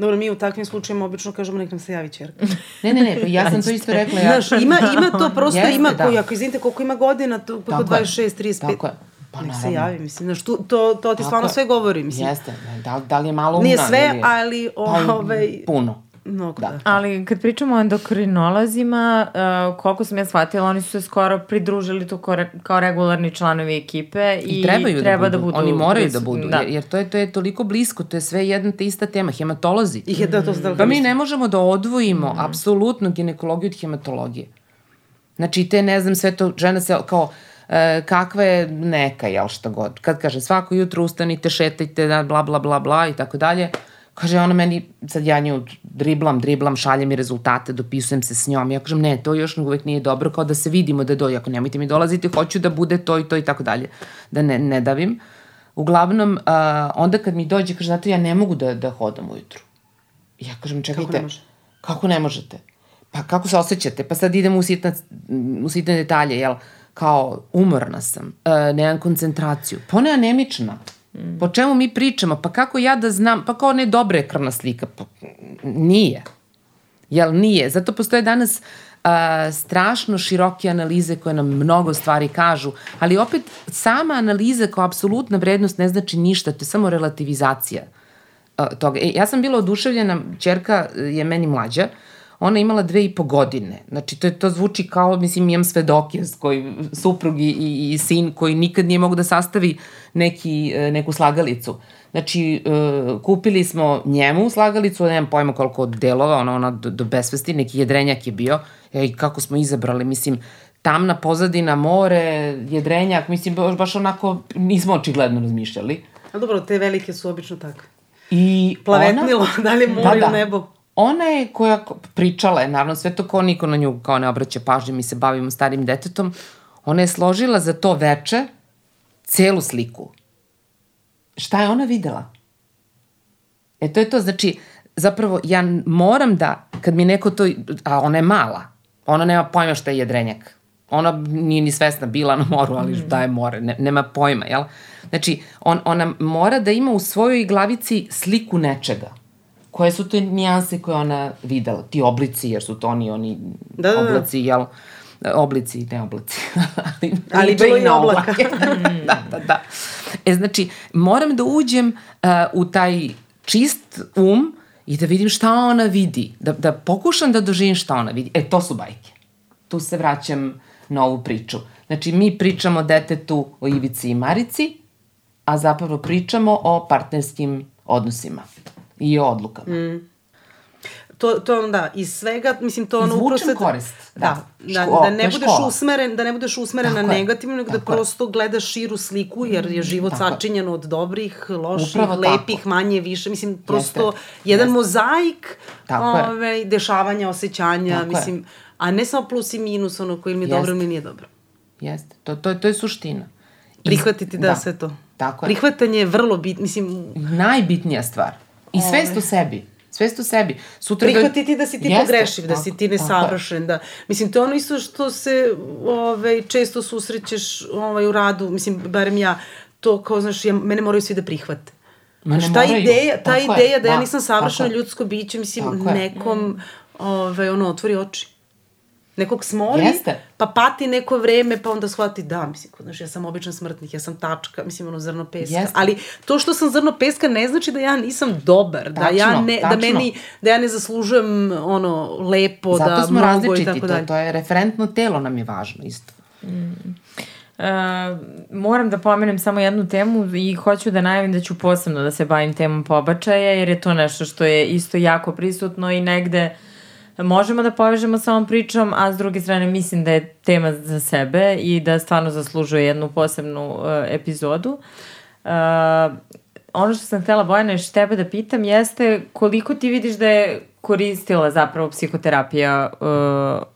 [SPEAKER 3] Dobro, mi u takvim slučajima obično kažemo nek nam se javi čerka.
[SPEAKER 2] Ne, ne, ne, pa ja sam to isto rekla. Ja...
[SPEAKER 3] Znaš, ima, ima to, prosto
[SPEAKER 2] Jeste,
[SPEAKER 3] ima,
[SPEAKER 2] da.
[SPEAKER 3] koji, ako izvinite koliko ima godina, to,
[SPEAKER 2] Tako je.
[SPEAKER 3] 26, 35,
[SPEAKER 2] Tako je. Pa
[SPEAKER 3] nek se
[SPEAKER 2] naravno.
[SPEAKER 3] javi, mislim, znaš, tu, to, to ti stvarno sve govori, mislim.
[SPEAKER 2] Jeste, da, da li je malo umna?
[SPEAKER 3] Nije sve,
[SPEAKER 2] ili
[SPEAKER 3] ali,
[SPEAKER 2] Pa,
[SPEAKER 3] ovaj,
[SPEAKER 2] Puno.
[SPEAKER 3] Mnogo,
[SPEAKER 2] Da.
[SPEAKER 3] da.
[SPEAKER 1] Ali kad pričamo o endokrinolozima, uh, koliko sam ja shvatila, oni su se skoro pridružili tu kao, re, kao regularni članovi ekipe i,
[SPEAKER 2] I trebaju
[SPEAKER 1] treba
[SPEAKER 2] da, budu.
[SPEAKER 1] da budu.
[SPEAKER 2] Oni moraju da budu, jer, jer to, je, to je toliko blisko, to je sve jedna te ista tema, hematolozi.
[SPEAKER 3] I da to se
[SPEAKER 2] Pa mi ne možemo da odvojimo apsolutno ginekologiju od hematologije. Znači, te, ne znam, sve to, žena se kao, e, kakva je neka, jel šta god. Kad kaže, svako jutro ustanite, šetajte, da, bla, bla, bla, bla i tako dalje. Kaže ona meni, sad ja nju driblam, driblam, šaljem mi rezultate, dopisujem se s njom. Ja kažem, ne, to još uvek nije dobro, kao da se vidimo da dođe. Ako nemojte mi dolaziti, hoću da bude to i to i tako dalje. Da ne, ne davim. Uglavnom, a, onda kad mi dođe, kaže, zato ja ne mogu da, da hodam ujutru. I ja kažem, čekajte,
[SPEAKER 3] ne može?
[SPEAKER 2] kako ne možete? Pa kako se osjećate? Pa sad idemo u, sitna, u sitne detalje, jel? Kao, umorna sam, e, nemam koncentraciju. Pa ona Po čemu mi pričamo? Pa kako ja da znam? Pa kao ne dobra je krvna slika. Pa, nije. Jel nije? Zato postoje danas a, strašno široke analize koje nam mnogo stvari kažu, ali opet sama analiza kao apsolutna vrednost ne znači ništa, to je samo relativizacija a, toga. E, ja sam bila oduševljena, čerka je meni mlađa, ona je imala dve i po godine. Znači, to, je, to zvuči kao, mislim, imam svedoke s koji, suprug i, i, i sin koji nikad nije mogu da sastavi neki, e, neku slagalicu. Znači, e, kupili smo njemu slagalicu, nemam pojma koliko od delova, ona, ona do, do besvesti, neki jedrenjak je bio. E, i kako smo izabrali, mislim, tamna pozadina, more, jedrenjak, mislim, baš, baš onako nismo očigledno razmišljali.
[SPEAKER 3] A dobro, te velike su obično takve.
[SPEAKER 2] I
[SPEAKER 3] Plavetnilo, da li more ili nebo?
[SPEAKER 2] Ona je koja pričala je, naravno sve to ko niko na nju kao ne obraća pažnju, mi se bavimo starim detetom, ona je složila za to veče celu sliku. Šta je ona videla? E to je to, znači, zapravo ja moram da, kad mi neko to, a ona je mala, ona nema pojma šta je jedrenjak. Ona nije ni svesna bila na moru, ali šta je more, ne, nema pojma, jel? Znači, on, ona mora da ima u svojoj glavici sliku nečega. Koje su te nijanse koje ona videla? Ti oblici, jer su to oni, oni
[SPEAKER 3] Da, da, da.
[SPEAKER 2] oblaci, jel? Oblici, ne oblici. ali
[SPEAKER 3] Ali bilo i
[SPEAKER 2] na
[SPEAKER 3] oblaka.
[SPEAKER 2] oblake. da, da, da. E, znači, moram da uđem uh, u taj čist um i da vidim šta ona vidi. Da, da pokušam da doživim šta ona vidi. E, to su bajke. Tu se vraćam na ovu priču. Znači, mi pričamo detetu o Ivici i Marici, a zapravo pričamo o partnerskim odnosima i o odlukama. Mm.
[SPEAKER 3] To, to ono, da, iz svega, mislim, to ono
[SPEAKER 2] Izvučem
[SPEAKER 3] uprosed...
[SPEAKER 2] korist, da.
[SPEAKER 3] Da, da, da ne
[SPEAKER 2] je
[SPEAKER 3] budeš
[SPEAKER 2] škola.
[SPEAKER 3] usmeren, da ne budeš usmeren na
[SPEAKER 2] Tako je,
[SPEAKER 3] negativno, nego da
[SPEAKER 2] tako je.
[SPEAKER 3] prosto gledaš širu sliku, jer je život
[SPEAKER 2] Tako je.
[SPEAKER 3] sačinjen od dobrih, loših,
[SPEAKER 2] Upravo tako.
[SPEAKER 3] lepih, manje, više, mislim, prosto
[SPEAKER 2] Jeste,
[SPEAKER 3] jedan
[SPEAKER 2] jeste.
[SPEAKER 3] mozaik
[SPEAKER 2] Tako je.
[SPEAKER 3] ove, dešavanja, osjećanja,
[SPEAKER 2] Tako je.
[SPEAKER 3] mislim, a ne samo plus i minus, ono, koji mi je
[SPEAKER 2] Jeste.
[SPEAKER 3] dobro ili nije dobro.
[SPEAKER 2] Jeste. To, to, to je suština.
[SPEAKER 3] Prihvatiti da, sve to.
[SPEAKER 2] Tako je.
[SPEAKER 3] Prihvatanje je vrlo bitno, mislim,
[SPEAKER 2] najbitnija stvar. I svest o sebi. Svest o sebi. Sutra da-
[SPEAKER 3] prihvatiti da si ti
[SPEAKER 2] Jeste,
[SPEAKER 3] pogrešiv, da
[SPEAKER 2] tako-
[SPEAKER 3] si ti nesavršen, da, mislim, to je ono isto što se ovaj, često susrećeš ovaj, u radu, mislim, barem ja, to kao, znaš, ja, mene moraju svi da prihvate.
[SPEAKER 2] Ma
[SPEAKER 3] Znaš, ta
[SPEAKER 2] moraju.
[SPEAKER 3] ideja, ta
[SPEAKER 2] Tako je,
[SPEAKER 3] ideja da ja
[SPEAKER 2] da,
[SPEAKER 3] nisam savršeno ljudsko biće, mislim,
[SPEAKER 2] Tako je.
[SPEAKER 3] nekom, ovaj, ono, otvori oči. Nekog smori,
[SPEAKER 2] Jeste.
[SPEAKER 3] pa pati neko vreme, pa onda shvati, da, mislim, znaš, ja sam običan smrtnik, ja sam tačka, mislim, ono, zrno peska.
[SPEAKER 2] Jeste.
[SPEAKER 3] Ali to što sam zrno peska ne znači da ja nisam dobar, da ja
[SPEAKER 2] Tačno,
[SPEAKER 3] ne, da
[SPEAKER 2] tačno.
[SPEAKER 3] meni, da ja ne zaslužujem ono lepo,
[SPEAKER 2] Zato
[SPEAKER 3] da
[SPEAKER 2] smo
[SPEAKER 3] mnogo i tako
[SPEAKER 2] to,
[SPEAKER 3] dalje.
[SPEAKER 2] to je referentno telo nam je važno isto.
[SPEAKER 1] Uh, moram da pomenem samo jednu temu i hoću da najavim da ću posebno da se bavim temom pobačaja jer je to nešto što je isto jako prisutno i negde možemo da povežemo sa ovom pričom, a s druge strane mislim da je tema za sebe i da stvarno zaslužuje jednu posebnu uh, epizodu. Uh, ono što sam htela Bojana još tebe da pitam jeste koliko ti vidiš da je koristila zapravo psihoterapija uh,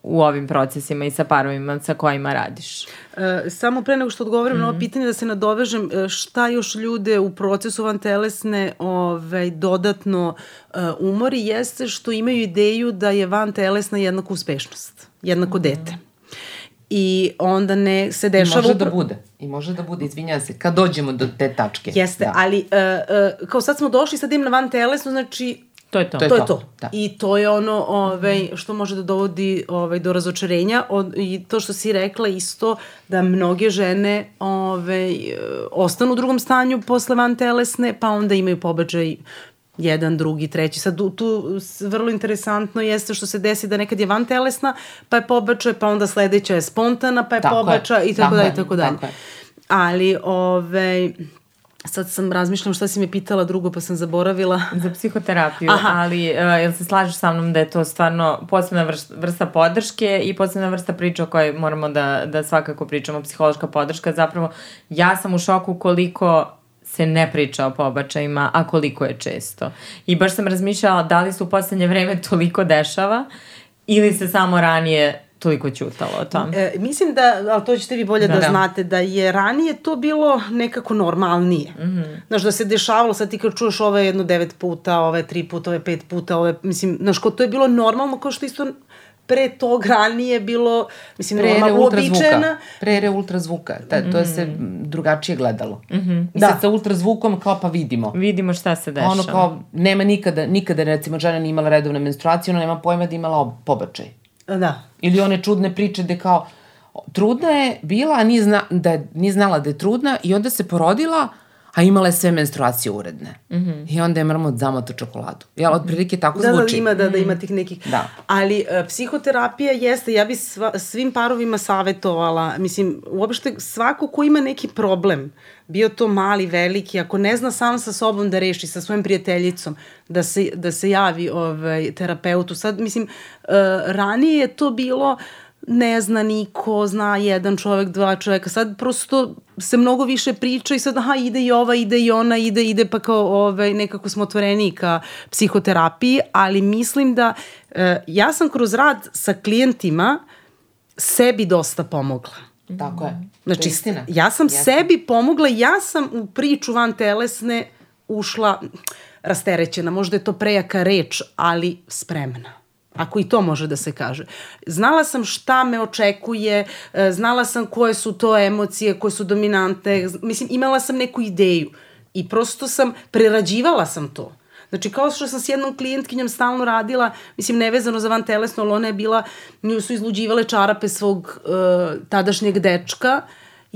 [SPEAKER 1] u ovim procesima i sa parovima sa kojima radiš?
[SPEAKER 3] E, samo pre nego što odgovorim na ovo pitanje da se nadovežem e, šta još ljude u procesu vantelesne ovaj, dodatno e, umori jeste što imaju ideju da je vantelesna jednako uspešnost, jednako dete. I onda ne se dešava...
[SPEAKER 2] I može da bude. I može da bude, izvinjam se, kad dođemo do te tačke.
[SPEAKER 3] Jeste,
[SPEAKER 2] da.
[SPEAKER 3] ali uh, uh, kao sad smo došli, sad im na van telesno, znači
[SPEAKER 1] To je to.
[SPEAKER 2] To je
[SPEAKER 3] to je
[SPEAKER 2] to,
[SPEAKER 3] to.
[SPEAKER 2] da.
[SPEAKER 3] I to je ono ovaj, što može da dovodi ovaj, do razočarenja. Od, I to što si rekla isto, da mnoge žene ovaj, ostanu u drugom stanju posle van telesne, pa onda imaju pobačaj jedan, drugi, treći. Sad tu, vrlo interesantno jeste što se desi da nekad je van telesna, pa je pobačaj, pa onda sledeća je spontana, pa je
[SPEAKER 2] Tako je,
[SPEAKER 3] pobačaj i tako dalje,
[SPEAKER 2] je,
[SPEAKER 3] i tako dalje. Ali, ovaj, sad sam razmišljam šta si me pitala drugo, pa sam zaboravila.
[SPEAKER 1] Za psihoterapiju,
[SPEAKER 3] Aha.
[SPEAKER 1] ali uh, jel se slažeš sa mnom da je to stvarno posebna vrsta, vrsta podrške i posebna vrsta priča o kojoj moramo da, da svakako pričamo, psihološka podrška. Zapravo, ja sam u šoku koliko se ne priča o pobačajima, a koliko je često. I baš sam razmišljala da li se u poslednje vreme toliko dešava ili se samo ranije toliko ćutalo o tom.
[SPEAKER 3] E, mislim da, ali to ćete vi bolje da,
[SPEAKER 2] Da.
[SPEAKER 3] da znate, da je ranije to bilo nekako normalnije. Mm. -hmm. Znaš, da se dešavalo, sad ti kad čuješ ove jedno devet puta, ove tri puta, ove pet puta, ove, mislim, znaš, ko to je bilo normalno, kao što isto pre tog ranije bilo, mislim,
[SPEAKER 2] Pre
[SPEAKER 3] normalno, uobičajena.
[SPEAKER 2] Pre ere ultrazvuka. Ta, to je se drugačije gledalo. Mm -hmm. I
[SPEAKER 3] Da.
[SPEAKER 2] sad sa ultrazvukom kao pa vidimo.
[SPEAKER 1] Vidimo šta se dešava.
[SPEAKER 2] Ono kao, nema nikada, nikada recimo žena nije imala redovne menstruacije, ona nema pojma da je imala ob- pobačaj.
[SPEAKER 3] Da.
[SPEAKER 2] Ili one čudne priče gde kao, trudna je bila, a nije, zna, da je, nije znala da je trudna i onda se porodila, a imala je sve menstruacije uredne. Mm -hmm. I onda je mrmo zamota čokoladu. Jel, otprilike tako
[SPEAKER 3] Da,
[SPEAKER 2] zvuči.
[SPEAKER 3] da, ima, da, da ima tih nekih.
[SPEAKER 2] Da.
[SPEAKER 3] Ali uh, psihoterapija jeste, ja bi sva, svim parovima savjetovala, mislim, uopšte svako ko ima neki problem, bio to mali, veliki, ako ne zna sam sa sobom da reši, sa svojim prijateljicom, da se, da se javi ovaj, terapeutu. Sad, mislim, uh, ranije je to bilo ne zna niko, zna jedan čovek, dva čoveka. Sad prosto se mnogo više priča i sad aha ide i ova, ide i ona, ide, ide pa kao ovaj, nekako smo otvoreni ka psihoterapiji, ali mislim da e, ja sam kroz rad sa klijentima sebi dosta pomogla.
[SPEAKER 2] Tako je.
[SPEAKER 3] Znači,
[SPEAKER 2] istina.
[SPEAKER 3] ja sam
[SPEAKER 2] Jeste.
[SPEAKER 3] sebi pomogla, ja sam u priču van telesne ušla rasterećena, možda je to prejaka reč, ali spremna. Ako i to može da se kaže. Znala sam šta me očekuje, e, znala sam koje su to emocije, koje su dominante, mislim, imala sam neku ideju i prosto sam, prerađivala sam to. Znači, kao što sam s jednom klijentkinjom stalno radila, mislim, nevezano za van telesno, ali ona je bila, nju su izluđivale čarape svog uh, tadašnjeg dečka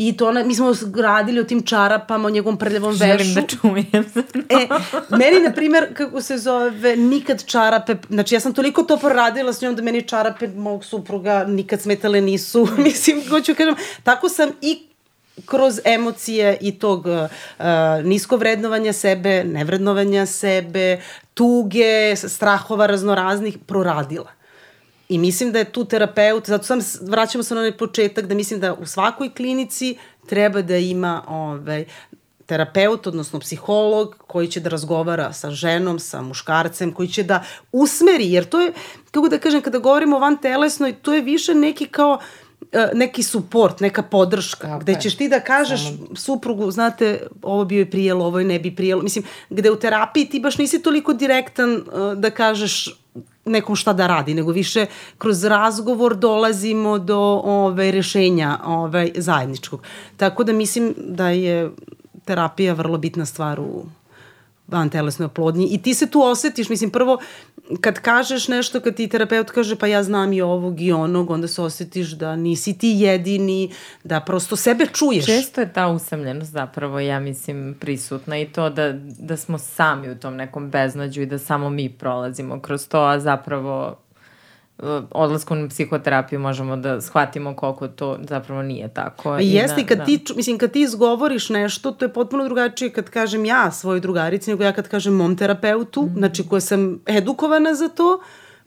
[SPEAKER 3] i to ona, mi smo radili o tim čarapama, o njegovom prljavom vešu.
[SPEAKER 1] Želim da čujem.
[SPEAKER 3] E, meni, na primjer, kako se zove, nikad čarape, znači ja sam toliko to proradila s njom da meni čarape mog supruga nikad smetale nisu, mislim, hoću kažem, tako sam i kroz emocije i tog uh, nisko vrednovanja sebe, nevrednovanja sebe, tuge, strahova raznoraznih, proradila. I mislim da je tu terapeut, zato sam, vraćamo se na onaj početak, da mislim da u svakoj klinici treba da ima ovaj, terapeut, odnosno psiholog, koji će da razgovara sa ženom, sa muškarcem, koji će da usmeri, jer to je, kako da kažem, kada govorimo o van telesnoj, to je više neki kao e, neki suport, neka podrška,
[SPEAKER 2] Tako
[SPEAKER 3] gde ćeš ti da kažeš
[SPEAKER 2] Samo-
[SPEAKER 3] suprugu, znate, ovo bi joj prijelo, ovo joj ne bi prijelo. Mislim, gde u terapiji ti baš nisi toliko direktan uh, da kažeš nekom šta da radi, nego više kroz razgovor dolazimo do ove, rešenja ove, zajedničkog. Tako da mislim da je terapija vrlo bitna stvar u van telesnoj oplodnji i ti se tu osetiš, mislim prvo kad kažeš nešto, kad ti terapeut kaže pa ja znam i ovog i onog, onda se osetiš da nisi ti jedini, da prosto sebe čuješ.
[SPEAKER 1] Često je ta usamljenost zapravo, ja mislim, prisutna i to da, da smo sami u tom nekom beznađu i da samo mi prolazimo kroz to, a zapravo odlaskom na psihoterapiju možemo da shvatimo koliko to zapravo nije tako.
[SPEAKER 3] Pa jeste
[SPEAKER 1] da,
[SPEAKER 3] i kad
[SPEAKER 1] da.
[SPEAKER 3] ti, mislim, kad ti izgovoriš nešto, to je potpuno drugačije kad kažem ja svojoj drugarici, nego ja kad kažem mom terapeutu, mm. znači koja sam edukovana za to,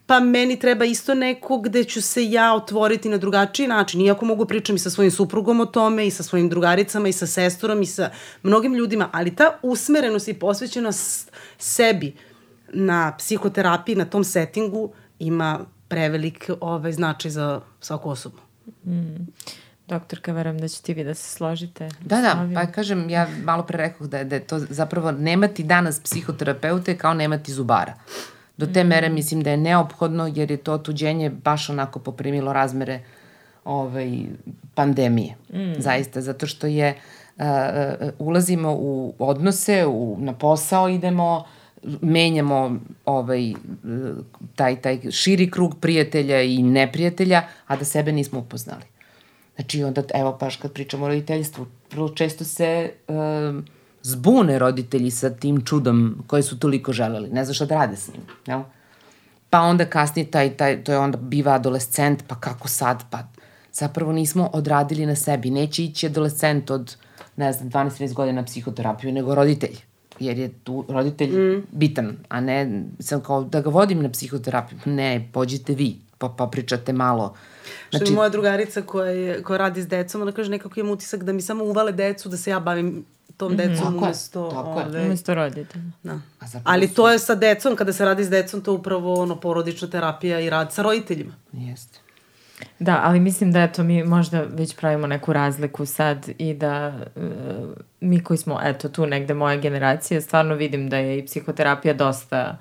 [SPEAKER 3] pa meni treba isto neko gde ću se ja otvoriti na drugačiji način. Iako mogu pričam i sa svojim suprugom o tome, i sa svojim drugaricama, i sa sestorom, i sa mnogim ljudima, ali ta usmerenost i posvećenost sebi na psihoterapiji, na tom settingu, ima prevelik ovaj, značaj za svaku osobu.
[SPEAKER 1] Doktorka, verujem da će ti vi da se složite.
[SPEAKER 2] Da, da, pa kažem, ja malo pre rekoh da je, da je to zapravo nemati danas psihoterapeute kao nemati zubara. Do te mere mislim da je neophodno jer je to otuđenje baš onako poprimilo razmere ovaj, pandemije. Mm. Zaista, zato što je, uh, uh, ulazimo u odnose, u, na posao idemo, menjamo ovaj, taj, taj širi krug prijatelja i neprijatelja, a da sebe nismo upoznali. Znači, onda, evo, baš kad pričamo o roditeljstvu, vrlo često se um, zbune roditelji sa tim čudom koje su toliko želeli. Ne znaš šta da rade s njim. Jel? Pa onda kasnije taj, taj, to je onda biva adolescent, pa kako sad? Pa zapravo nismo odradili na sebi. Neće ići adolescent od, ne znam, 12-13 godina na psihoterapiju, nego roditelj. Jer je tu roditelj mm. bitan, a ne sam kao da ga vodim na psihoterapiju. Ne, pođite vi, pa, pa pričate malo.
[SPEAKER 3] Znači, Što je moja drugarica koja, je, koja radi s decom, ona kaže nekako imam utisak da mi samo uvale decu, da se ja bavim tom decom mm -hmm. umesto...
[SPEAKER 1] Tako ove, umesto roditelja.
[SPEAKER 3] Da. Ali to je sa decom, kada se radi s decom, to je upravo ono, porodična terapija i rad sa roditeljima.
[SPEAKER 2] Jeste.
[SPEAKER 1] Da, ali mislim da eto mi možda već pravimo neku razliku sad i da uh, mi koji smo eto tu negde moja generacija stvarno vidim da je i psihoterapija dosta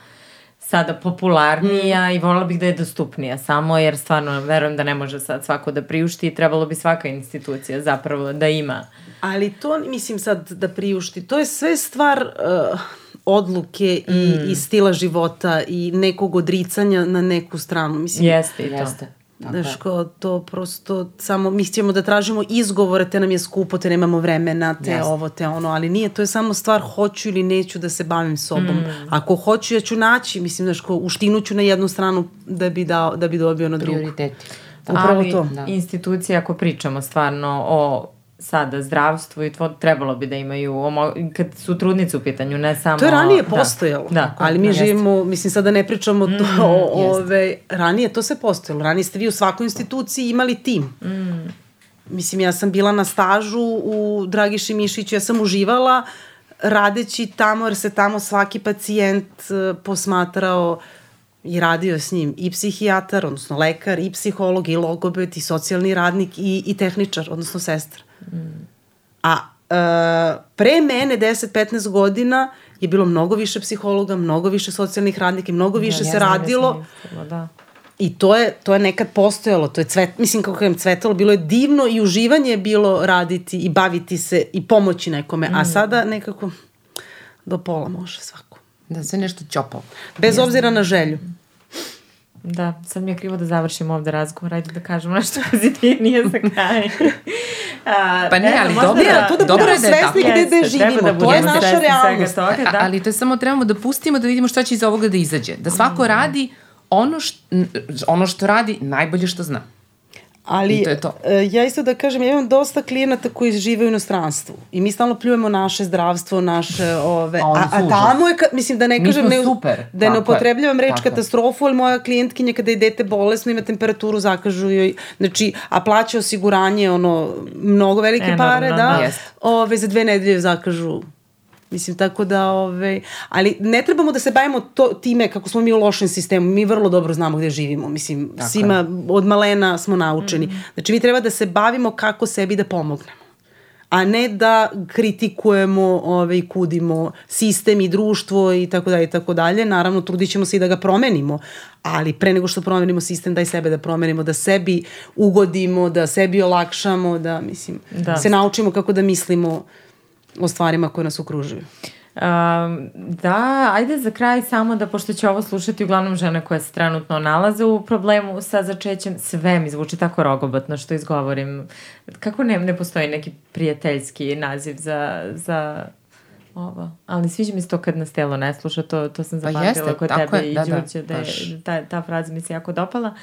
[SPEAKER 1] sada popularnija mm. i volila bih da je dostupnija samo jer stvarno verujem da ne može sad svako da priušti i trebalo bi svaka institucija zapravo da ima.
[SPEAKER 3] Ali to mislim sad da priušti, to je sve stvar uh, odluke i, mm. i stila života i nekog odricanja na neku stranu. Mislim,
[SPEAKER 1] jeste i to. Jeste.
[SPEAKER 3] Znaš, kao to prosto samo, mi ćemo da tražimo izgovore, te nam je skupo, te nemamo vremena, te yes. ovo, te ono, ali nije, to je samo stvar hoću ili neću da se bavim sobom. Mm. Ako hoću, ja ću naći, mislim, znaš, kao uštinuću na jednu stranu da bi, dao, da bi dobio na drugu.
[SPEAKER 2] Prioriteti.
[SPEAKER 1] Upravo ali, to. Da. institucije, ako pričamo stvarno o sada zdravstvo i to trebalo bi da imaju omo, kad su trudnice u pitanju, ne samo...
[SPEAKER 3] To je ranije da. postojalo, da, da, ali mi jeste. živimo, mislim sada ne pričamo mm, to, ove, ranije to se postojalo, ranije ste vi u svakoj instituciji imali tim. Mm. Mislim, ja sam bila na stažu u Dragiši Mišiću, ja sam uživala radeći tamo, jer se tamo svaki pacijent uh, posmatrao i radio s njim i psihijatar, odnosno lekar, i psiholog, i logoped, i socijalni radnik, i, i tehničar, odnosno sestra. A uh, pre mene 10-15 godina je bilo mnogo više psihologa, mnogo više socijalnih radnika i mnogo da, više ja, se radilo. Mislila, da. I to je, to je nekad postojalo, to je cvet, mislim kako kažem, cvetalo, bilo je divno i uživanje je bilo raditi i baviti se i pomoći nekome, mm. a sada nekako do pola može svako.
[SPEAKER 2] Da se nešto čopao.
[SPEAKER 3] Bez obzira na želju.
[SPEAKER 1] Da, sad mi je krivo da završimo ovde razgovor, ajde da kažemo nešto pozitivnije za kraj.
[SPEAKER 2] A, pa ne, ali dobro,
[SPEAKER 3] da, to da dobro je da je tako. Gde, gde živimo, da to je naša realnost.
[SPEAKER 2] Toga, da. Ali to je samo trebamo da pustimo da vidimo šta će iz ovoga da izađe. Da svako mm. radi ono što, ono što radi najbolje što zna.
[SPEAKER 3] Ali, to je to. E, ja isto da kažem, ja imam dosta klijenata koji žive u inostranstvu i mi stalno pljujemo naše zdravstvo, naše ove... A, a, a tamo je, mislim da ne kažem, ne, super. da ne upotrebljavam reč Tako katastrofu, ali moja klijentkinja kada je dete bolesno, ima temperaturu, zakažu joj, znači, a plaća osiguranje, ono, mnogo velike Enormno, pare, da, da. ove, za dve nedelje zakažu Mislim, tako da, ove, ali ne trebamo da se bavimo to, time kako smo mi u lošem sistemu. Mi vrlo dobro znamo gde živimo. Mislim, tako svima je. od malena smo naučeni. Mm -hmm. Znači, mi treba da se bavimo kako sebi da pomognemo a ne da kritikujemo ove, i kudimo sistem i društvo i tako dalje i tako dalje. Naravno, trudit ćemo se i da ga promenimo, ali pre nego što promenimo sistem, daj sebe da promenimo, da sebi ugodimo, da sebi olakšamo, da, mislim, da. se naučimo kako da mislimo o stvarima koje nas okružuju.
[SPEAKER 1] Um, da, ajde za kraj samo da, pošto će ovo slušati uglavnom žene koje se trenutno nalaze u problemu sa začećem, sve mi zvuči tako rogobotno što izgovorim. Kako ne, ne postoji neki prijateljski naziv za, za ovo. Ali sviđa mi se to kad nas telo ne sluša, to, to sam zapamtila pa jeste, kod tebe je, i da, Đuđe, da, da, je, ta, ta fraza mi se jako dopala. Uh,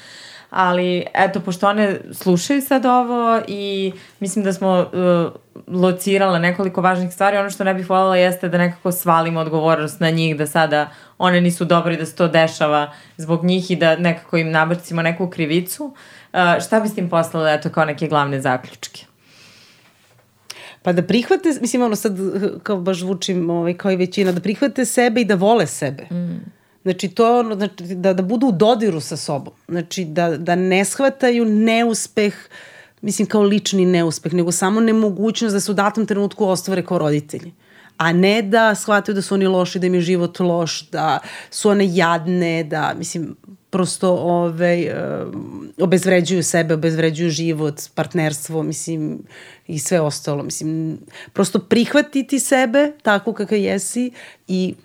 [SPEAKER 1] ali eto, pošto one slušaju sad ovo i mislim da smo uh, locirale nekoliko važnih stvari, ono što ne bih voljela jeste da nekako svalimo odgovornost na njih, da sada one nisu dobri, da se to dešava zbog njih i da nekako im nabrcimo neku krivicu. Uh, šta biste im poslala, eto, kao neke glavne zaključke?
[SPEAKER 3] Pa da prihvate, mislim, ono sad, kao baš zvučim ovaj, kao i većina, da prihvate sebe i da vole sebe. Mm Znači, to ono, znači, da, da budu u dodiru sa sobom. Znači, da, da ne shvataju neuspeh, mislim, kao lični neuspeh, nego samo nemogućnost da se u datom trenutku ostvare kao roditelji. A ne da shvataju da su oni loši, da im je život loš, da su one jadne, da, mislim, prosto ovaj, uh, obezvređuju sebe, obezvređuju život, partnerstvo, mislim, i sve ostalo. Mislim, prosto prihvatiti sebe tako kakav jesi i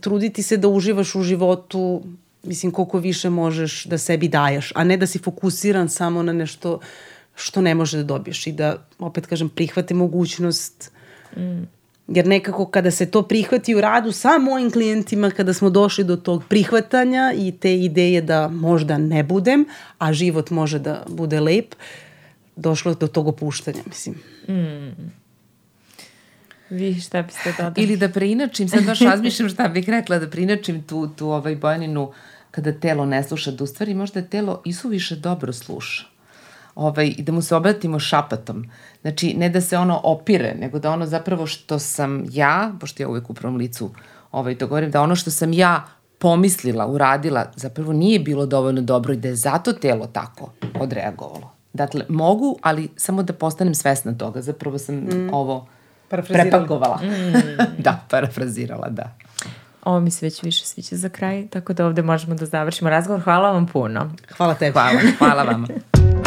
[SPEAKER 3] truditi se da uživaš u životu mislim, koliko više možeš da sebi daješ, a ne da si fokusiran samo na nešto što ne može da dobiješ i da, opet kažem, prihvate mogućnost mm. Jer nekako kada se to prihvati u radu sa mojim klijentima, kada smo došli do tog prihvatanja i te ideje da možda ne budem, a život može da bude lep, došlo do tog opuštanja, mislim. Mm.
[SPEAKER 1] Vi šta biste dodali?
[SPEAKER 2] Ili da preinačim, sad baš razmišljam šta bih rekla, da preinačim tu, tu ovaj Bojaninu kada telo ne sluša, da u stvari možda telo isuviše dobro sluša. Ovaj, I da mu se obratimo šapatom. Znači, ne da se ono opire, nego da ono zapravo što sam ja, pošto ja uvek u prvom licu ovaj, to govorim, da ono što sam ja pomislila, uradila, zapravo nije bilo dovoljno dobro i da je zato telo tako odreagovalo. Dakle, mogu, ali samo da postanem svesna toga. Zapravo sam mm. ovo prepakovala. Mm. da, parafrazirala, da.
[SPEAKER 1] Ovo mi se već više sviđa za kraj, tako da ovde možemo da završimo razgovor. Hvala vam puno.
[SPEAKER 3] Hvala tebi.
[SPEAKER 2] Hvala, hvala vama.